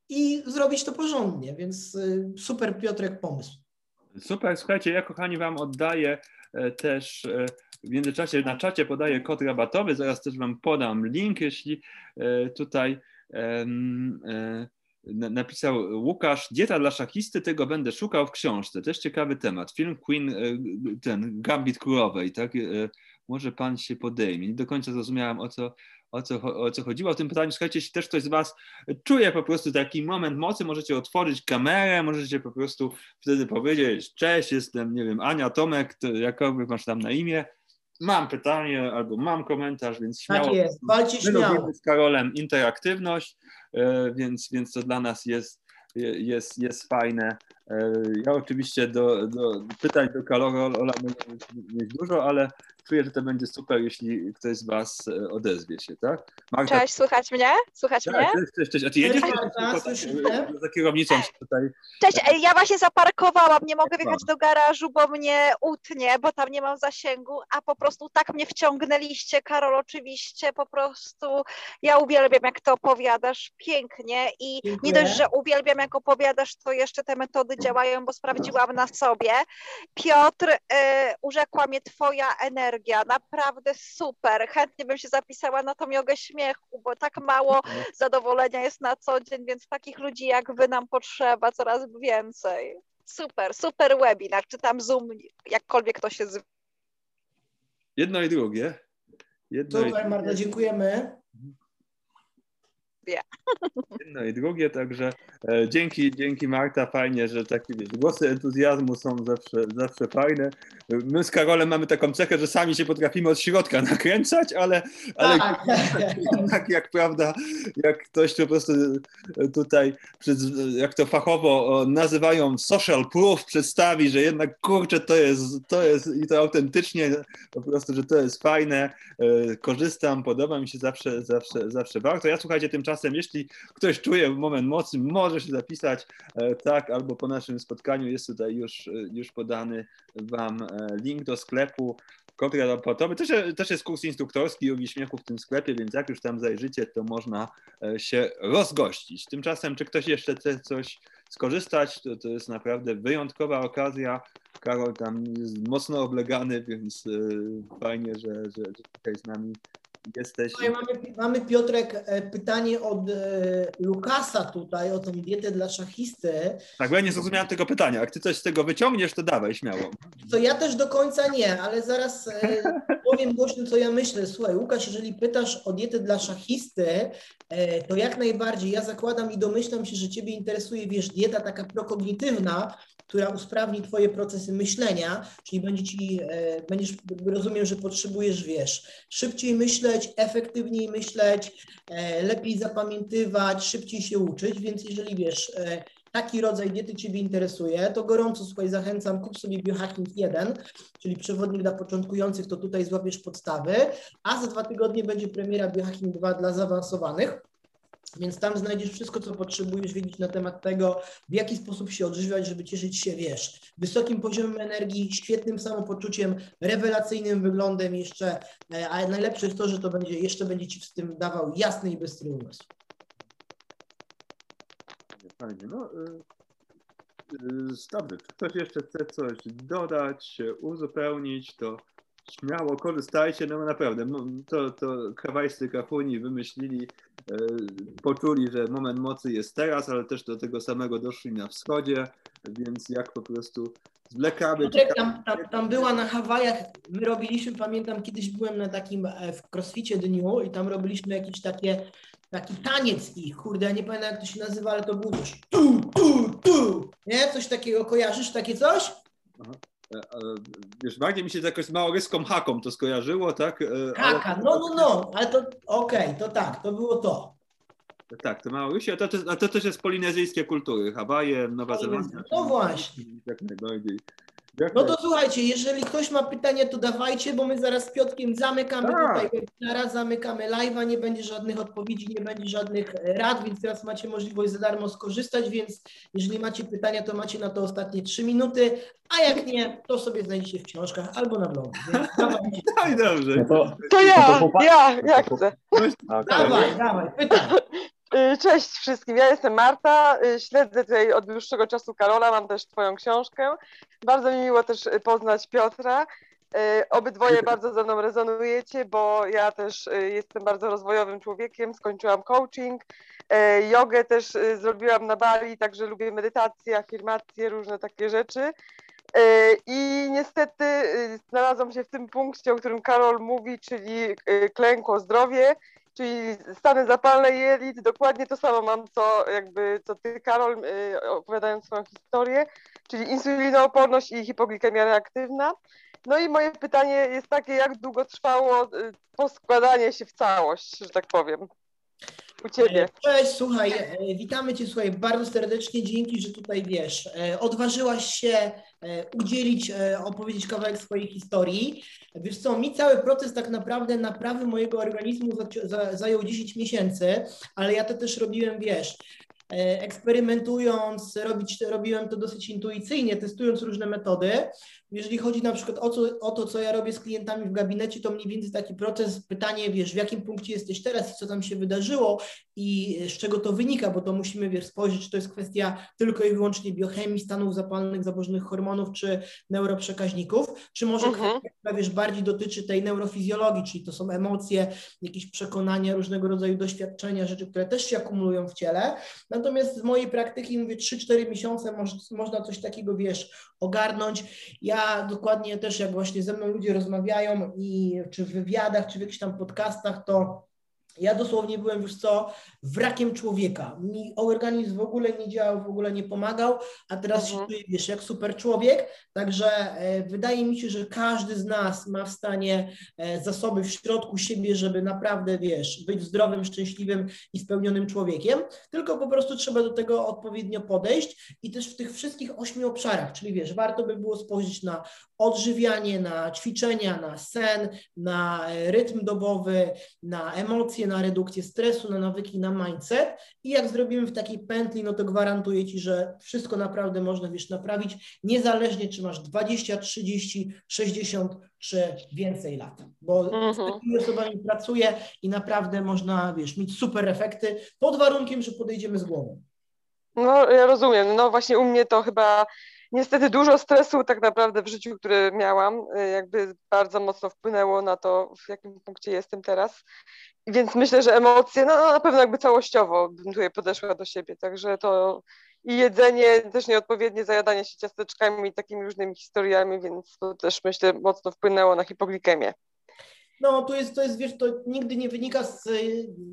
i zrobić to porządnie, więc super Piotrek pomysł.
Super, słuchajcie, ja kochani Wam oddaję też w międzyczasie na czacie podaję kod rabatowy, zaraz też Wam podam link, jeśli tutaj napisał Łukasz, dieta dla szachisty, tego będę szukał w książce. Też ciekawy temat. Film Queen, e, ten Gambit Królowej, tak? Może pan się podejmie. Nie do końca zrozumiałam o co, o co, o co chodziło w tym pytaniu. Słuchajcie, jeśli też ktoś z Was czuje po prostu taki moment mocy, możecie otworzyć kamerę, możecie po prostu wtedy powiedzieć, cześć, jestem, nie wiem, Ania, Tomek, to jakoby masz tam na imię, mam pytanie albo mam komentarz, więc tak śmiało.
Tak jest, walcie śmiało.
z Karolem interaktywność, e, więc, więc to dla nas jest, jest, jest fajne. E, ja oczywiście do, do pytań do Karola mieć dużo, ale czuję, że to będzie super, jeśli ktoś z Was e, odezwie się, tak?
Marta, cześć, słychać mnie? Słychać tak, mnie?
Cześć, cześć, cześć. A ty jedziesz Marta, za kierownicą tutaj?
Cześć, ja właśnie zaparkowałam, nie mogę wjechać do garażu, bo mnie utnie, bo tam nie mam zasięgu, a po prostu tak mnie wciągnęliście, Karol, oczywiście, po prostu ja uwielbiam, jak to opowiadasz, pięknie i Dziękuję. nie dość, że uwielbiam, jak opowiadasz, to jeszcze te metody działają, bo sprawdziłam na sobie. Piotr, y, urzekła mnie twoja energia, energia, naprawdę super. Chętnie bym się zapisała na tą jogę śmiechu, bo tak mało <laughs> zadowolenia jest na co dzień, więc takich ludzi jak wy nam potrzeba coraz więcej. Super, super webinar, czy tam Zoom, jakkolwiek to się zwie.
Jedno i drugie.
Jedno super, i. Marta, dziękujemy.
Wie.
Jedno i drugie, także e, dzięki, dzięki Marta, fajnie, że takie wiesz, głosy entuzjazmu są zawsze, zawsze fajne. My z Karolem mamy taką cechę, że sami się potrafimy od środka nakręcać, ale, ale tak. <laughs> tak jak prawda, jak ktoś po prostu tutaj, jak to fachowo nazywają social proof, przedstawi, że jednak kurczę, to jest, to jest i to autentycznie po prostu, że to jest fajne, e, korzystam, podoba mi się zawsze, zawsze, zawsze warto. Ja słuchajcie, tymczasem, jeśli ktoś czuje moment mocy, może się zapisać, e, tak, albo po naszym spotkaniu jest tutaj już, już podany Wam e, link do sklepu Kontrakt raportowy. Też, też jest kurs instruktorski Jogi Śmiechu w tym sklepie, więc jak już tam zajrzycie, to można e, się rozgościć. Tymczasem, czy ktoś jeszcze chce coś skorzystać, to, to jest naprawdę wyjątkowa okazja. Karol tam jest mocno oblegany, więc fajnie, że, że, że tutaj z nami jesteś.
mamy, mamy Piotrek e, pytanie od e, Lukasa tutaj o tą dietę dla szachisty.
Tak, bo ja nie zrozumiałem tego pytania. Jak ty coś z tego wyciągniesz, to dawaj śmiało.
To ja też do końca nie, ale zaraz e, <laughs> powiem głośno, co ja myślę. Słuchaj, Łukasz, jeżeli pytasz o dietę dla szachisty, to jak najbardziej ja zakładam i domyślam się, że ciebie interesuje, wiesz, dieta taka prokognitywna, która usprawni Twoje procesy myślenia, czyli będzie ci, e, będziesz, rozumiem, że potrzebujesz, wiesz, szybciej myśleć, efektywniej myśleć, e, lepiej zapamiętywać, szybciej się uczyć, więc jeżeli wiesz, e, taki rodzaj diety Ciebie interesuje, to gorąco słuchaj, zachęcam, kup sobie Biohacking 1, czyli przewodnik dla początkujących, to tutaj złapiesz podstawy, a za dwa tygodnie będzie premiera Biohacking 2 dla zaawansowanych. Więc tam znajdziesz wszystko, co potrzebujesz wiedzieć na temat tego, w jaki sposób się odżywiać, żeby cieszyć się, wiesz, wysokim poziomem energii, świetnym samopoczuciem, rewelacyjnym wyglądem jeszcze, e, a najlepsze jest to, że to będzie, jeszcze będzie Ci z tym dawał jasny i bystry umysł.
Fajnie, no, dobrze, czy ktoś jeszcze chce coś dodać, uzupełnić, to śmiało korzystajcie, no naprawdę, to, to kawajscy kafuni wymyślili, poczuli, że moment mocy jest teraz, ale też do tego samego doszli na wschodzie, więc jak po prostu zwlekamy.
Tam, tam, tam była na Hawajach, my robiliśmy, pamiętam kiedyś byłem na takim e, w crossficie dniu i tam robiliśmy jakieś takie taki taniec ich, kurde, ja nie pamiętam jak to się nazywa, ale to było coś tu, tu, tu, nie? Coś takiego, kojarzysz takie coś? Aha.
E, wiesz, bardziej mi się jakoś z małoryską haką to skojarzyło, tak? E,
Haka, ale... no, no, no, ale to okej, okay, to tak, to było to.
Tak, to Maurysio, to, to, to też jest polinezyjskie kultury, Hawaje, Nowa Zelandia.
No właśnie.
Jak najbardziej.
No to słuchajcie, jeżeli ktoś ma pytania, to dawajcie, bo my zaraz z Piotkiem zamykamy
Tak.
tutaj webinara, zamykamy live'a, nie będzie żadnych odpowiedzi, nie będzie żadnych rad, więc teraz macie możliwość za darmo skorzystać, więc jeżeli macie pytania, to macie na to ostatnie trzy minuty, a jak nie, to sobie znajdziecie w książkach albo na blogu. <laughs>
No i dobrze.
No to,
To ja,
No to
ja,
no
chcę.
okej.
Dawaj, dawaj, pytaj. <laughs>
Y, Cześć wszystkim, ja jestem Marta, y, śledzę tutaj od dłuższego czasu Karola, mam też twoją książkę. Bardzo mi miło też y, poznać Piotra. Obydwoje bardzo ze mną rezonujecie, bo ja też jestem bardzo rozwojowym człowiekiem, skończyłam coaching, jogę też zrobiłam na Bali, także lubię medytację, afirmacje, różne takie rzeczy. I niestety znalazłam się w tym punkcie, o którym Karol mówi, czyli klękło zdrowie, czyli stany zapalne jelit, dokładnie to samo mam, co jakby co ty, Karol, y, opowiadając swoją historię, czyli insulinooporność i hipoglikemia reaktywna. No i moje pytanie jest takie, jak długo trwało y, poskładanie się w całość, że tak powiem, u ciebie?
Cześć, słuchaj, e, witamy Cię, słuchaj, bardzo serdecznie, dzięki, że tutaj wiesz, e, odważyłaś się e, udzielić, e, opowiedzieć kawałek swojej historii. Wiesz co, mi cały proces tak naprawdę naprawy mojego organizmu zajął 10 miesięcy, ale ja to też robiłem, wiesz, e, eksperymentując, robić, robiłem to dosyć intuicyjnie, testując różne metody. Jeżeli chodzi na przykład o, co, o to, co ja robię z klientami w gabinecie, to mniej więcej taki proces, pytanie, wiesz, w jakim punkcie jesteś teraz i co tam się wydarzyło i z czego to wynika, bo to musimy, wiesz, spojrzeć, czy to jest kwestia tylko i wyłącznie biochemii, stanów zapalnych, zaburzonych hormonów, czy neuroprzekaźników, czy może
Mhm.
kwestia, która, wiesz, bardziej dotyczy tej neurofizjologii, czyli to są emocje, jakieś przekonania, różnego rodzaju doświadczenia, rzeczy, które też się akumulują w ciele. Natomiast z mojej praktyki, mówię, 3-4 miesiące moż, można coś takiego, wiesz, ogarnąć. Ja dokładnie też, jak właśnie ze mną ludzie rozmawiają i czy w wywiadach, czy w jakichś tam podcastach, to ja dosłownie byłem już co wrakiem człowieka. Mi organizm w ogóle nie działał, w ogóle nie pomagał, a teraz się
Mhm.
czuję, wiesz, jak super człowiek. Także e, wydaje mi się, że każdy z nas ma w stanie e, zasoby w środku siebie, żeby naprawdę, wiesz, być zdrowym, szczęśliwym i spełnionym człowiekiem. Tylko po prostu trzeba do tego odpowiednio podejść i też w tych wszystkich ośmiu obszarach, czyli wiesz, warto by było spojrzeć na odżywianie, na ćwiczenia, na sen, na e, rytm dobowy, na emocje, na redukcję stresu, na nawyki, na mindset. I jak zrobimy w takiej pętli, no to gwarantuję Ci, że wszystko naprawdę można, wiesz, naprawić, niezależnie czy masz 20, 30, 60 czy więcej lat. Bo z
Mhm.
takimi osobami pracuję i naprawdę można, wiesz, mieć super efekty, pod warunkiem, że podejdziemy z głową.
No, ja rozumiem. No właśnie u mnie to chyba niestety dużo stresu tak naprawdę w życiu, które miałam, y, jakby bardzo mocno wpłynęło na to, w jakim punkcie jestem teraz. Więc myślę, że emocje, no na pewno jakby całościowo bym tutaj podeszła do siebie, także to i jedzenie, też nieodpowiednie zajadanie się ciasteczkami i takimi różnymi historiami, więc to też myślę mocno wpłynęło na hipoglikemię.
No, to jest, to jest, wiesz, to nigdy nie wynika z,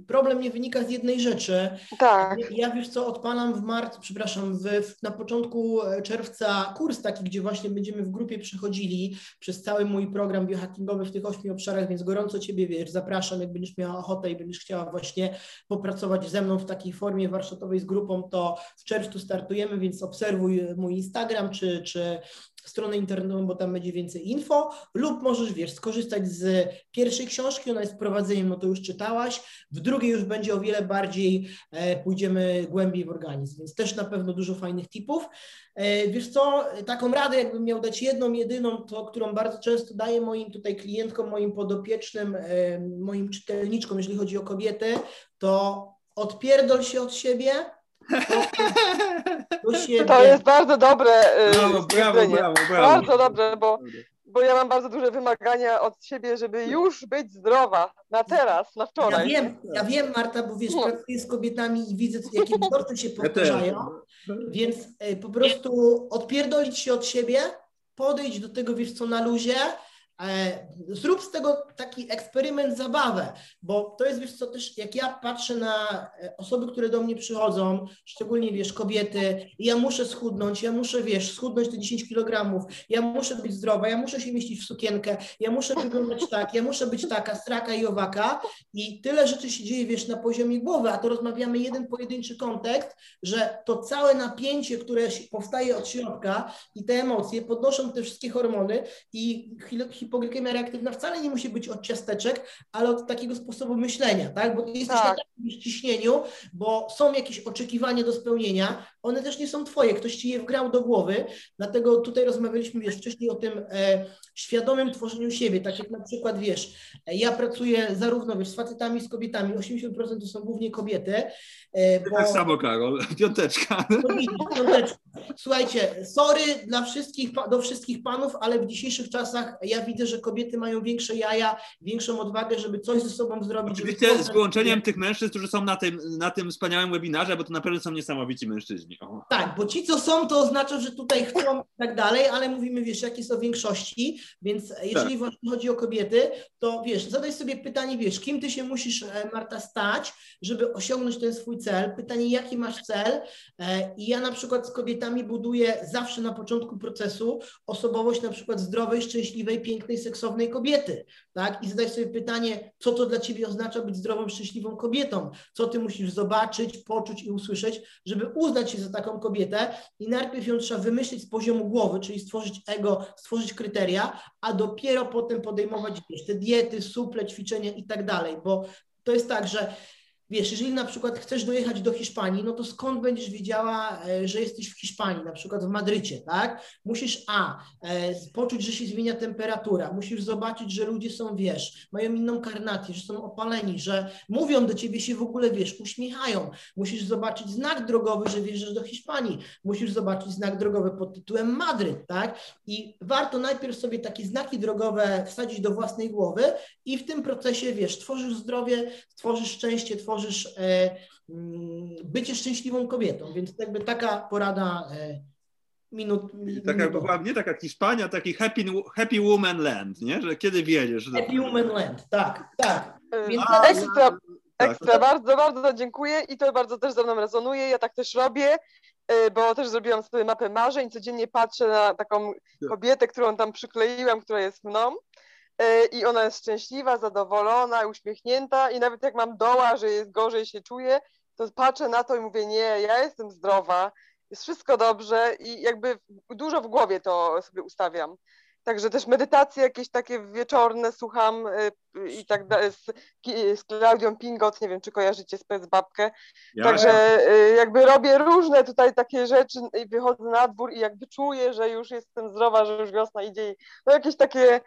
problem nie wynika z jednej rzeczy.
Tak,
Ja wiesz co, odpalam w marcu, przepraszam, w, w, na początku e, czerwca kurs taki, gdzie właśnie będziemy w grupie przechodzili przez cały mój program biohackingowy w tych ośmiu obszarach, więc gorąco Ciebie, wiesz, zapraszam, jak będziesz miała ochotę i będziesz chciała właśnie popracować ze mną w takiej formie warsztatowej z grupą, to w czerwcu startujemy, więc obserwuj mój Instagram czy, czy stronę internetową, bo tam będzie więcej info, lub możesz, wiesz, skorzystać z pierwszej książki, ona jest wprowadzeniem, no to już czytałaś, w drugiej już będzie o wiele bardziej, e, pójdziemy głębiej w organizm, więc też na pewno dużo fajnych tipów. E, wiesz co, taką radę jakbym miał dać jedną, jedyną, to którą bardzo często daję moim tutaj klientkom, moim podopiecznym, e, moim czytelniczkom, jeżeli chodzi o kobiety, to odpierdol się od siebie, do
to jest bardzo dobre y,
Brawo, brawo, brawo, brawo.
Bardzo dobre, bo bo ja mam bardzo duże wymagania od siebie, żeby już być zdrowa. Na teraz, na
Ja
wczoraj.
wiem, ja wiem, Marta, bo wiesz,
No.
pracuję z kobietami i widzę, jakie wzorce się
Ja
powtarzają, więc e, po prostu odpierdolić się od siebie, podejść do tego, wiesz co, na luzie, zrób z tego taki eksperyment, zabawę, bo to jest, wiesz co, też jak ja patrzę na e, osoby, które do mnie przychodzą, szczególnie, wiesz, kobiety, ja muszę schudnąć, ja muszę, wiesz, schudnąć te 10 kg, ja muszę być zdrowa, ja muszę się mieścić w sukienkę, ja muszę wyglądać tak, ja muszę być taka, straka i owaka i tyle rzeczy się dzieje, wiesz, na poziomie głowy, a to rozmawiamy jeden pojedynczy kontekst, że to całe napięcie, które powstaje od środka i te emocje podnoszą te wszystkie hormony i hipoglykemia reaktywna wcale nie musi być od ciasteczek, ale od takiego sposobu myślenia, tak? Bo jesteś tak. na takim ciśnieniu, bo są jakieś oczekiwania do spełnienia, one też nie są twoje, ktoś ci je wgrał do głowy, dlatego tutaj rozmawialiśmy, wiesz, wcześniej o tym e, świadomym tworzeniu siebie, tak jak na przykład, wiesz, e, ja pracuję zarówno, wiesz, z facetami, z kobietami, 80% to są głównie kobiety,
e, bo... Tak samo, Karol, <laughs> piąteczka.
piąteczka. Słuchajcie, sorry dla wszystkich, do wszystkich panów, ale w dzisiejszych czasach ja widzę, że kobiety mają większe jaja, większą odwagę, żeby coś ze sobą zrobić.
Oczywiście z wyłączeniem tych mężczyzn, którzy są na tym, na tym wspaniałym webinarze, bo to naprawdę są niesamowici mężczyźni. O.
Tak, bo ci, co są, to oznacza, że tutaj chcą i tak dalej, ale mówimy, wiesz, jakie są większości, więc jeżeli tak. właśnie chodzi o kobiety, to wiesz, zadaj sobie pytanie, wiesz, kim ty się musisz, e, Marta, stać, żeby osiągnąć ten swój cel. Pytanie, jaki masz cel? E, I ja na przykład z kobietami buduję zawsze na początku procesu osobowość na przykład zdrowej, szczęśliwej, pięknej, seksownej kobiety, tak? I zadaj sobie pytanie, co to dla ciebie oznacza być zdrową, szczęśliwą kobietą? Co ty musisz zobaczyć, poczuć i usłyszeć, żeby uznać się za taką kobietę i najpierw ją trzeba wymyślić z poziomu głowy, czyli stworzyć ego, stworzyć kryteria, a dopiero potem podejmować wiesz, te diety, suple, ćwiczenia i tak dalej, bo to jest tak, że wiesz, jeżeli na przykład chcesz dojechać do Hiszpanii, no to skąd będziesz wiedziała, e, że jesteś w Hiszpanii, na przykład w Madrycie, tak? Musisz A, e, poczuć, że się zmienia temperatura, musisz zobaczyć, że ludzie są, wiesz, mają inną karnację, że są opaleni, że mówią do ciebie się w ogóle, wiesz, uśmiechają. Musisz zobaczyć znak drogowy, że wjeżdżasz do Hiszpanii. Musisz zobaczyć znak drogowy pod tytułem Madryt, tak? I warto najpierw sobie takie znaki drogowe wsadzić do własnej głowy i w tym procesie, wiesz, tworzysz zdrowie, tworzysz szczęście, tworzysz możesz e, mm, bycie szczęśliwą kobietą, więc jakby taka porada e, minut.
Taka, była nie taka Hiszpania, taki happy, happy Woman Land, nie? Że kiedy wiedziesz?
Happy Woman Land, tak, tak.
Więc A, ekstra, tak. ekstra, tak. bardzo, bardzo dziękuję i to bardzo też ze mną rezonuje. Ja tak też robię, e, bo też zrobiłam sobie mapę marzeń, codziennie patrzę na taką kobietę, którą tam przykleiłam, która jest mną i ona jest szczęśliwa, zadowolona, uśmiechnięta i nawet jak mam doła, że jest gorzej się czuję, to patrzę na to i mówię, nie, ja jestem zdrowa, jest wszystko dobrze i jakby dużo w głowie to sobie ustawiam. Także też medytacje jakieś takie wieczorne słucham y, i tak dalej z, z Klaudią Pingot, nie wiem czy kojarzycie Specbabkę. Ja, Także y, jakby robię różne tutaj takie rzeczy i wychodzę na dwór i jakby czuję, że już jestem zdrowa, że już wiosna idzie. No jakieś takie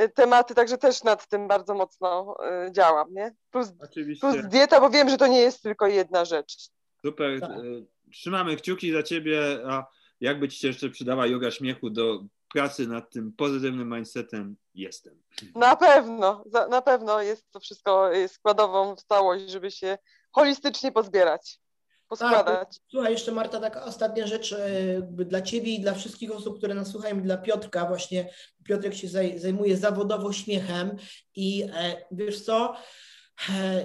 y, tematy, także też nad tym bardzo mocno działam, nie? Plus, plus dieta, bo wiem, że to nie jest tylko jedna rzecz.
Super. Tak. Trzymamy kciuki za ciebie, a jakby ci się jeszcze przydała yoga śmiechu do pracy nad tym pozytywnym mindsetem jestem.
Na pewno, na pewno jest to wszystko składową w całość, żeby się holistycznie pozbierać, poskładać. Tak,
słuchaj, jeszcze Marta, taka ostatnia rzecz e, dla Ciebie i dla wszystkich osób, które nas słuchają, dla Piotrka właśnie. Piotrek się zajmuje zawodowo śmiechem i e, wiesz co,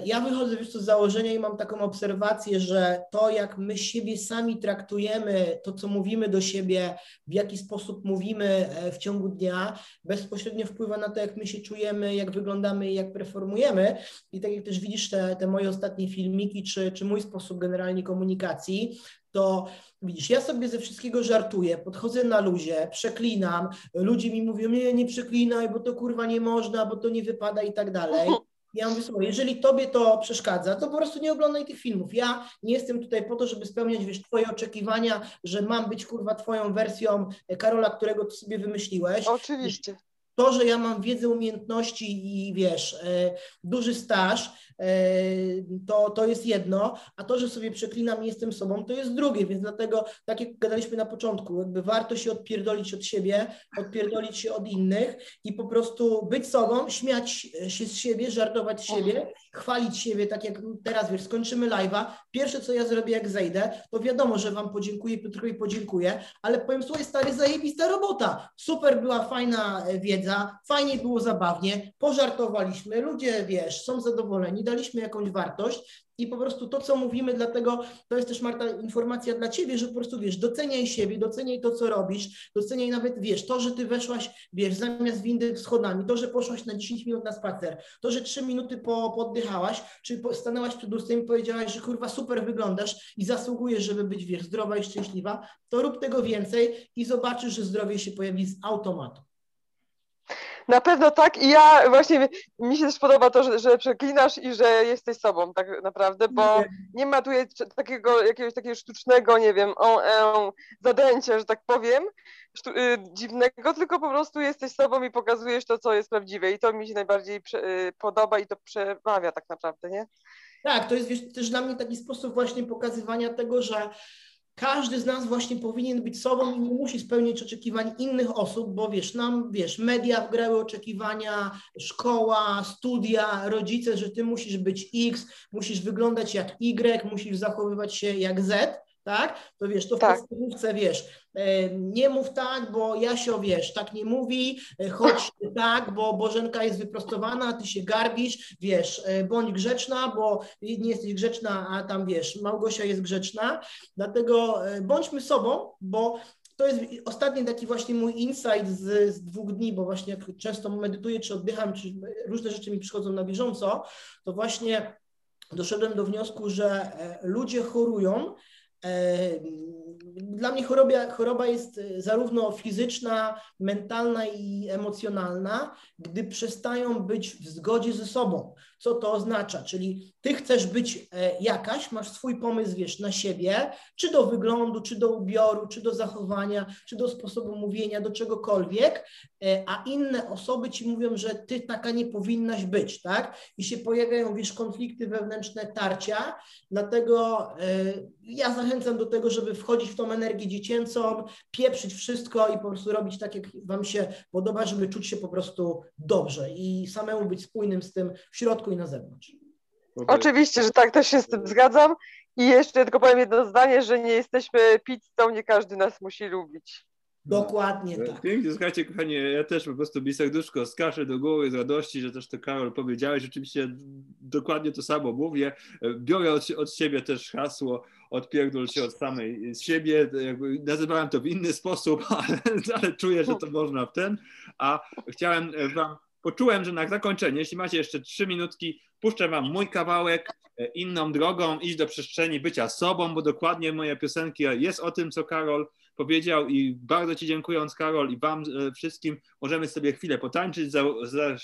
ja wychodzę wiesz, z założenia i mam taką obserwację, że to, jak my siebie sami traktujemy, to, co mówimy do siebie, w jaki sposób mówimy e, w ciągu dnia, bezpośrednio wpływa na to, jak my się czujemy, jak wyglądamy i jak performujemy. I tak jak też widzisz te, te moje ostatnie filmiki, czy, czy mój sposób generalnie komunikacji, to widzisz, ja sobie ze wszystkiego żartuję, podchodzę na luzie, przeklinam, ludzie mi mówią, nie, nie przeklinaj, bo to kurwa nie można, bo to nie wypada i tak dalej. Ja mówię, słuchaj, jeżeli tobie to przeszkadza, to po prostu nie oglądaj tych filmów. Ja nie jestem tutaj po to, żeby spełniać, wiesz, twoje oczekiwania, że mam być, kurwa, twoją wersją Karola, którego ty sobie wymyśliłeś.
Oczywiście.
To, że ja mam wiedzę, umiejętności i wiesz, e, duży staż, e, to, to jest jedno, a to, że sobie przeklinam i jestem sobą, to jest drugie, więc dlatego, tak jak gadaliśmy na początku, jakby warto się odpierdolić od siebie, odpierdolić się od innych i po prostu być sobą, śmiać się z siebie, żartować z siebie, chwalić siebie, tak jak teraz, wiesz, skończymy live'a, pierwsze, co ja zrobię, jak zejdę, to wiadomo, że Wam podziękuję, Piotrowi podziękuję, ale powiem, słuchaj, stary, zajebista robota, super była, fajna wiedza, impreza, fajnie było zabawnie, pożartowaliśmy, ludzie, wiesz, są zadowoleni, daliśmy jakąś wartość i po prostu to, co mówimy, dlatego to jest też, Marta, informacja dla ciebie, że po prostu, wiesz, doceniaj siebie, doceniaj to, co robisz, doceniaj nawet, wiesz, to, że ty weszłaś, wiesz, zamiast windy schodami, to, że poszłaś na 10 minut na spacer, to, że 3 minuty po, poddychałaś, czy stanęłaś przed lustrem i powiedziałaś, że kurwa super wyglądasz i zasługujesz, żeby być, wiesz, zdrowa i szczęśliwa, to rób tego więcej i zobaczysz, że zdrowie się pojawi z automatu.
Na pewno tak i ja właśnie mi się też podoba to, że, że przeklinasz i że jesteś sobą tak naprawdę, bo nie ma tu takiego jakiegoś takiego sztucznego, nie wiem, o, e, zadęcia, że tak powiem, sztu, y, dziwnego, tylko po prostu jesteś sobą i pokazujesz to, co jest prawdziwe i to mi się najbardziej prze, y, podoba i to przemawia tak naprawdę, nie?
Tak, to jest wiesz, też dla mnie taki sposób właśnie pokazywania tego, że każdy z nas właśnie powinien być sobą i nie musi spełniać oczekiwań innych osób, bo wiesz, nam, wiesz, media wgrały oczekiwania, szkoła, studia, rodzice, że ty musisz być X, musisz wyglądać jak Y, musisz zachowywać się jak Z, tak? To wiesz, to w tak. podstawówce wiesz, e, nie mów tak, bo Jasio, wiesz, tak nie mówi, e, chodź tak, bo Bożenka jest wyprostowana, ty się garbisz, wiesz, e, bądź grzeczna, bo nie jesteś grzeczna, a tam wiesz, Małgosia jest grzeczna, dlatego bądźmy sobą, bo to jest ostatni taki właśnie mój insight z, z, dwóch dni, bo właśnie jak często medytuję, czy oddycham, czy różne rzeczy mi przychodzą na bieżąco, to właśnie doszedłem do wniosku, że ludzie chorują, é, dla mnie choroba, choroba jest e, zarówno fizyczna, mentalna i emocjonalna, gdy przestają być w zgodzie ze sobą. Co to oznacza? Czyli ty chcesz być e, jakaś, masz swój pomysł, wiesz, na siebie, czy do wyglądu, czy do ubioru, czy do zachowania, czy do sposobu mówienia, do czegokolwiek, e, a inne osoby ci mówią, że ty taka nie powinnaś być, tak? I się pojawiają, wiesz, konflikty wewnętrzne, tarcia, dlatego ja zachęcam do tego, żeby wchodzić w tą energię dziecięcą, pieprzyć wszystko i po prostu robić tak, jak Wam się podoba, żeby czuć się po prostu dobrze i samemu być spójnym z tym w środku i na zewnątrz.
Okay. Oczywiście, że tak, też się z tym zgadzam. I jeszcze tylko powiem jedno zdanie, że nie jesteśmy pizzą, nie każdy nas musi lubić.
Dokładnie no,
tak. Pięknie, słuchajcie kochani, ja też po prostu mi serduszko skacze do góry z radości, że też to Karol powiedziałeś, rzeczywiście dokładnie to samo mówię. Biorę od, od siebie też hasło odpierdol się od samej z siebie, jakby nazywałem to w inny sposób, <laughs> ale, ale czuję, że to można w ten, a chciałem wam, poczułem, że na zakończenie, jeśli macie jeszcze trzy minutki, puszczę wam mój kawałek, inną drogą, iść do przestrzeni bycia sobą, bo dokładnie moja piosenka jest o tym, co Karol powiedział i bardzo Ci dziękując Karol i Wam e, wszystkim możemy sobie chwilę potańczyć, za, za, e,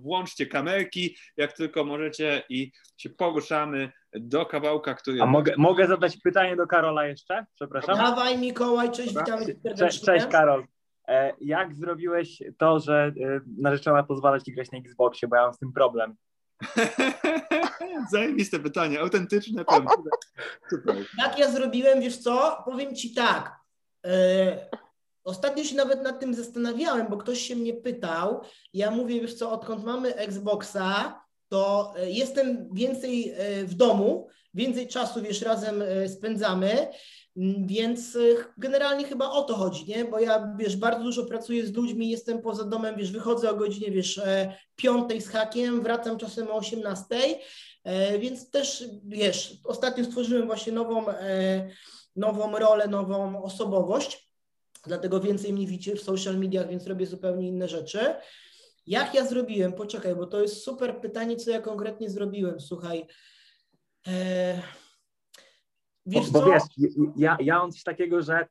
włączcie kamerki jak tylko możecie i się poruszamy do kawałka, który...
A mogę, mogę zadać pytanie do Karola jeszcze? Przepraszam.
Dawaj Mikołaj, cześć, witamy.
Cześć, cześć Karol. E, jak zrobiłeś to, że narzeczona pozwala Ci grać na Xboxie, bo ja mam z tym problem. <laughs>
Zajebiste pytanie, autentyczne.
Super. <laughs> Jak ja zrobiłem, wiesz co? Powiem Ci tak. E, ostatnio się nawet nad tym zastanawiałem, bo ktoś się mnie pytał. Ja mówię, wiesz co, odkąd mamy Xboxa, to e, jestem więcej e, w domu, więcej czasu, wiesz, razem spędzamy, więc generalnie chyba o to chodzi, nie? Bo ja, wiesz, bardzo dużo pracuję z ludźmi, jestem poza domem, wiesz, wychodzę o godzinie, wiesz, piątej z hakiem, wracam czasem o 18, więc też, wiesz, ostatnio stworzyłem właśnie nową nową rolę, nową osobowość, dlatego więcej mnie widzicie w social mediach, więc robię zupełnie inne rzeczy. Jak ja zrobiłem? Poczekaj, bo to jest super pytanie, co ja konkretnie zrobiłem. Słuchaj. E...
Wiesz bo, bo wiesz, ja, ja mam coś takiego, że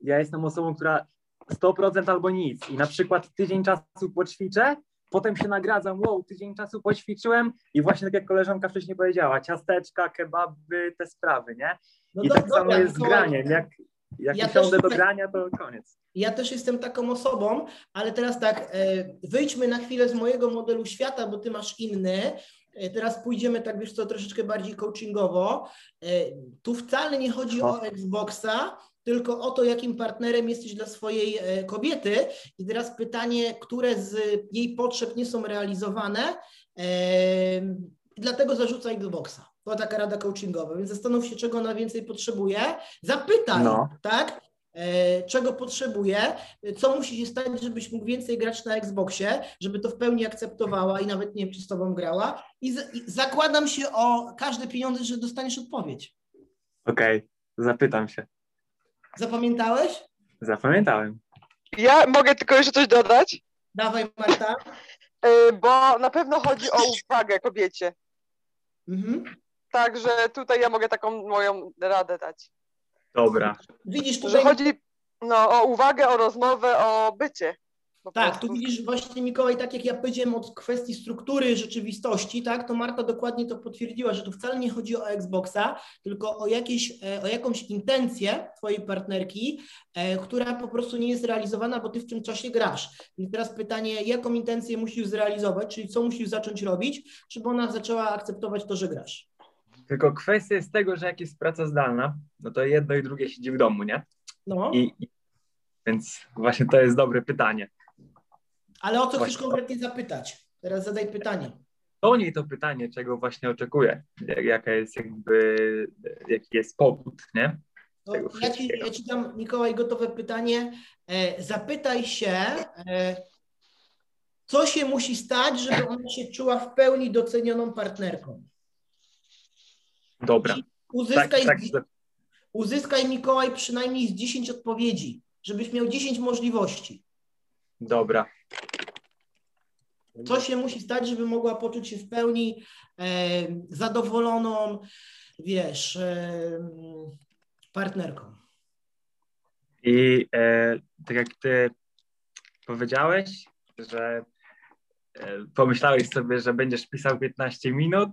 ja jestem osobą, która 100% albo nic i na przykład tydzień czasu poćwiczę, potem się nagradzam, wow, tydzień czasu poćwiczyłem i właśnie tak jak koleżanka wcześniej powiedziała, ciasteczka, kebaby, te sprawy, nie? No I do, tak dobra, samo jest z graniem. Jak, jak ja usiądę do grania, to koniec.
Ja też jestem taką osobą, ale teraz tak, e, wyjdźmy na chwilę z mojego modelu świata, bo ty masz inny. E, teraz pójdziemy tak, wiesz co, troszeczkę bardziej coachingowo. E, tu wcale nie chodzi o Xboxa, tylko o to, jakim partnerem jesteś dla swojej kobiety. I teraz pytanie, które z jej potrzeb nie są realizowane, dlatego zarzuca Xboxa. To taka rada coachingowa, więc zastanów się, czego ona więcej potrzebuje, zapytaj, no. tak? e, czego potrzebuje, co musi się stać, żebyś mógł więcej grać na Xboxie, żeby to w pełni akceptowała i nawet nie wiem, czy z tobą grała. I, z, i zakładam się o każde pieniądze, że dostaniesz odpowiedź.
Okej, okay, zapytam się.
Zapamiętałeś?
Zapamiętałem.
Ja mogę tylko jeszcze coś dodać?
Dawaj, Marta. <laughs>
Y, bo na pewno chodzi o uwagę kobiecie.
Mhm.
Także tutaj ja mogę taką moją radę dać.
Dobra.
Widzisz, tutaj...
Że chodzi no, o uwagę, o rozmowę, o bycie.
Tak, tu widzisz właśnie Mikołaj, tak jak ja powiedziałem od kwestii struktury rzeczywistości, tak, to Marta dokładnie to potwierdziła, że tu wcale nie chodzi o Xboxa, tylko o, jakieś, e, o jakąś intencję twojej partnerki, e, która po prostu nie jest realizowana, bo ty w tym czasie grasz. I teraz pytanie, jaką intencję musisz zrealizować, czyli co musisz zacząć robić, żeby ona zaczęła akceptować to, że grasz.
Tylko kwestia jest tego, że jak jest praca zdalna, no to jedno i drugie siedzi w domu, nie?
No.
I, i więc właśnie to jest dobre pytanie.
Ale o co chcesz konkretnie zapytać? Teraz zadaj pytanie.
Do niej to pytanie, czego właśnie oczekuję, jaka jest jakby, jaki jest powód, nie?
ja, ci, ja ci dam, Mikołaj, gotowe pytanie. E, zapytaj się, e, co się musi stać, żeby ona się czuła w pełni docenioną partnerką?
Dobra.
uzyskaj, tak, tak. uzyskaj, Mikołaj, przynajmniej z 10 odpowiedzi, żebyś miał 10 możliwości.
Dobra.
Co się musi stać, żeby mogła poczuć się w pełni e, zadowoloną, wiesz, e, partnerką?
I e, tak jak ty powiedziałeś, że e, pomyślałeś sobie, że będziesz pisał 15 minut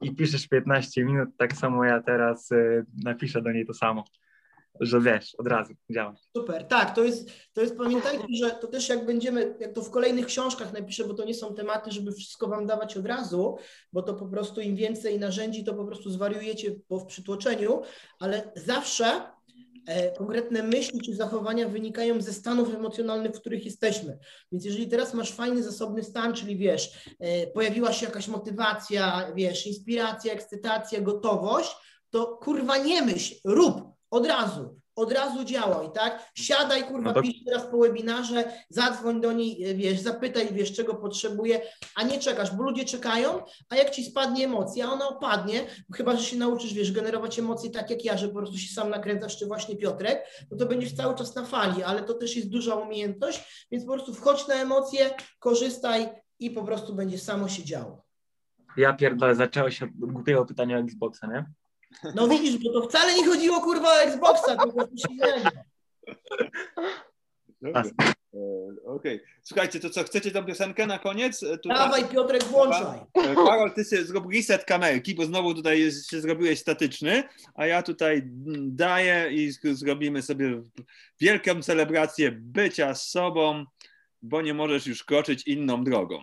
i piszesz 15 minut, tak samo ja teraz e, napiszę do niej to samo że wiesz, od razu działa.
Super, tak, to jest, to jest, pamiętajcie, że to też jak będziemy, jak to w kolejnych książkach napiszę, bo to nie są tematy, żeby wszystko wam dawać od razu, bo to po prostu im więcej narzędzi, to po prostu zwariujecie po w przytłoczeniu, ale zawsze e, konkretne myśli czy zachowania wynikają ze stanów emocjonalnych, w których jesteśmy. Więc jeżeli teraz masz fajny, zasobny stan, czyli wiesz, e, pojawiła się jakaś motywacja, wiesz, inspiracja, ekscytacja, gotowość, to kurwa nie myśl, rób, od razu, od razu działaj, tak? Siadaj, kurwa, no to... pisz teraz po webinarze, zadzwoń do niej, wiesz, zapytaj, wiesz, czego potrzebuje, a nie czekasz, bo ludzie czekają, a jak ci spadnie emocja, ona opadnie, chyba, że się nauczysz, wiesz, generować emocje tak jak ja, że po prostu się sam nakręcasz, czy właśnie Piotrek, no to będziesz cały czas na fali, ale to też jest duża umiejętność, więc po prostu wchodź na emocje, korzystaj i po prostu będzie samo się działo.
Ja pierdolę, zaczęło się od głupiego pytania o Xboxa, nie?
No widzisz, bo to wcale nie chodziło kurwa o Xboxa, tylko coś innego.
Okej. Okay. Słuchajcie, to co, chcecie tą piosenkę na koniec?
E, tutaj... Dawaj Piotrek, włączaj.
E, Karol, ty sobie zrób reset kamerki, bo znowu tutaj jest, się zrobiłeś statyczny, a ja tutaj daję i zrobimy sobie wielką celebrację bycia z sobą, bo nie możesz już kroczyć inną drogą.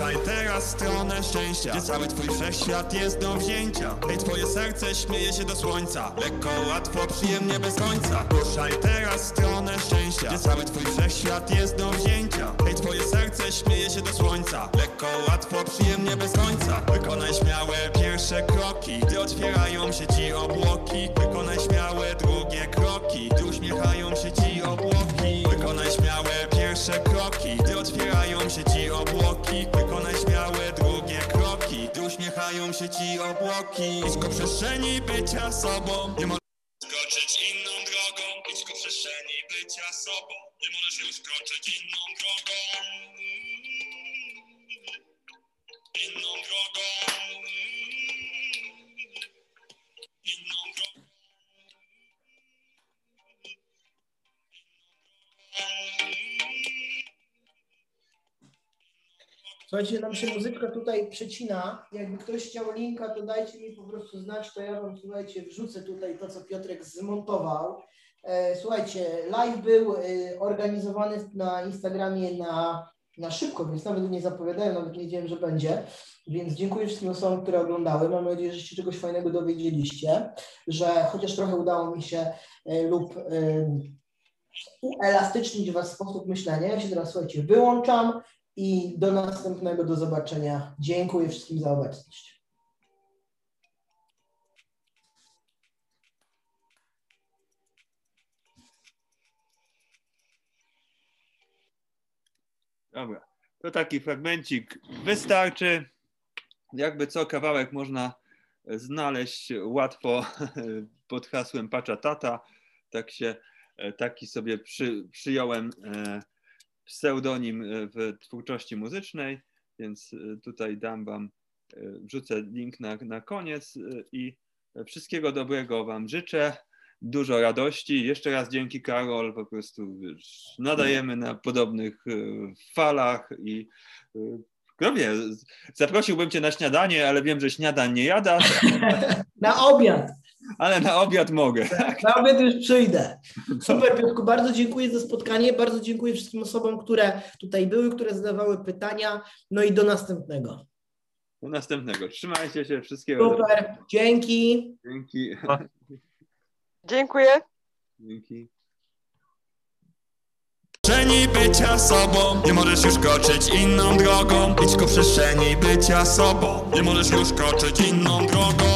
Ruszaj teraz stronę szczęścia Gdzie cały twój wszechświat jest do wzięcia. Hej, twoje serce śmieje się do słońca Lekko, łatwo, przyjemnie, bez końca. Ruszaj teraz stronę szczęścia Gdzie cały twój wszechświat jest do wzięcia. Hej, twoje serce śmieje się do słońca Lekko, łatwo, przyjemnie, bez końca. Wykonaj śmiałe pierwsze kroki Gdy otwierają się ci obłoki. Wykonaj śmiałe drugie kroki Gdy uśmiechają się ci pierwsze kroki. Gdy otwierają się ci obłoki Wykonaj śmiałe drugie kroki. Gdy uśmiechają się ci obłoki Blisko przestrzeni bycia sobą. Nie możesz skoczyć inną drogą Blisko przestrzeni bycia sobą. Nie możesz już skoczyć inną drogą
Słuchajcie, nam się muzyczka tutaj przecina. Jakby ktoś chciał linka, to dajcie mi po prostu znać, to ja wam, słuchajcie, wrzucę tutaj to, co Piotrek zmontował. E, słuchajcie, live był e, organizowany na Instagramie na na szybko, więc nawet nie zapowiadają, nawet nie wiedziałem, że będzie. Więc dziękuję wszystkim osobom, które oglądały. Mam nadzieję, że się czegoś fajnego dowiedzieliście, że chociaż trochę udało mi się e, lub uelastycznić Was sposób myślenia. Ja się teraz, słuchajcie, wyłączam i do następnego, do zobaczenia. Dziękuję wszystkim za obecność.
Dobra, to taki fragmencik wystarczy. Jakby co, kawałek można znaleźć łatwo <laughs> pod hasłem Pacza Tata. Tak się, taki sobie przy, przyjąłem e, pseudonim w twórczości muzycznej, więc tutaj dam Wam, e, wrzucę link na, na koniec i wszystkiego dobrego Wam życzę dużo radości. Jeszcze raz dzięki Karol, po prostu wiesz, nadajemy na podobnych e, falach i no wie, zaprosiłbym Cię na śniadanie, ale wiem, że śniadań nie jadasz. <laughs>
na obiad.
Ale na obiad mogę.
Na obiad już przyjdę. <laughs> Super, Piotrku, bardzo dziękuję za spotkanie. Bardzo dziękuję wszystkim osobom, które tutaj były, które zadawały pytania. No i do następnego.
Do następnego. Trzymajcie się, wszystkiego.
Super, dzięki.
Dzięki.
Dziękuję.
Dzięki.
Przestrzeni bycia sobą Nie możesz już koczyć inną drogą Idź ku przestrzeni bycia sobą Nie możesz już koczyć inną drogą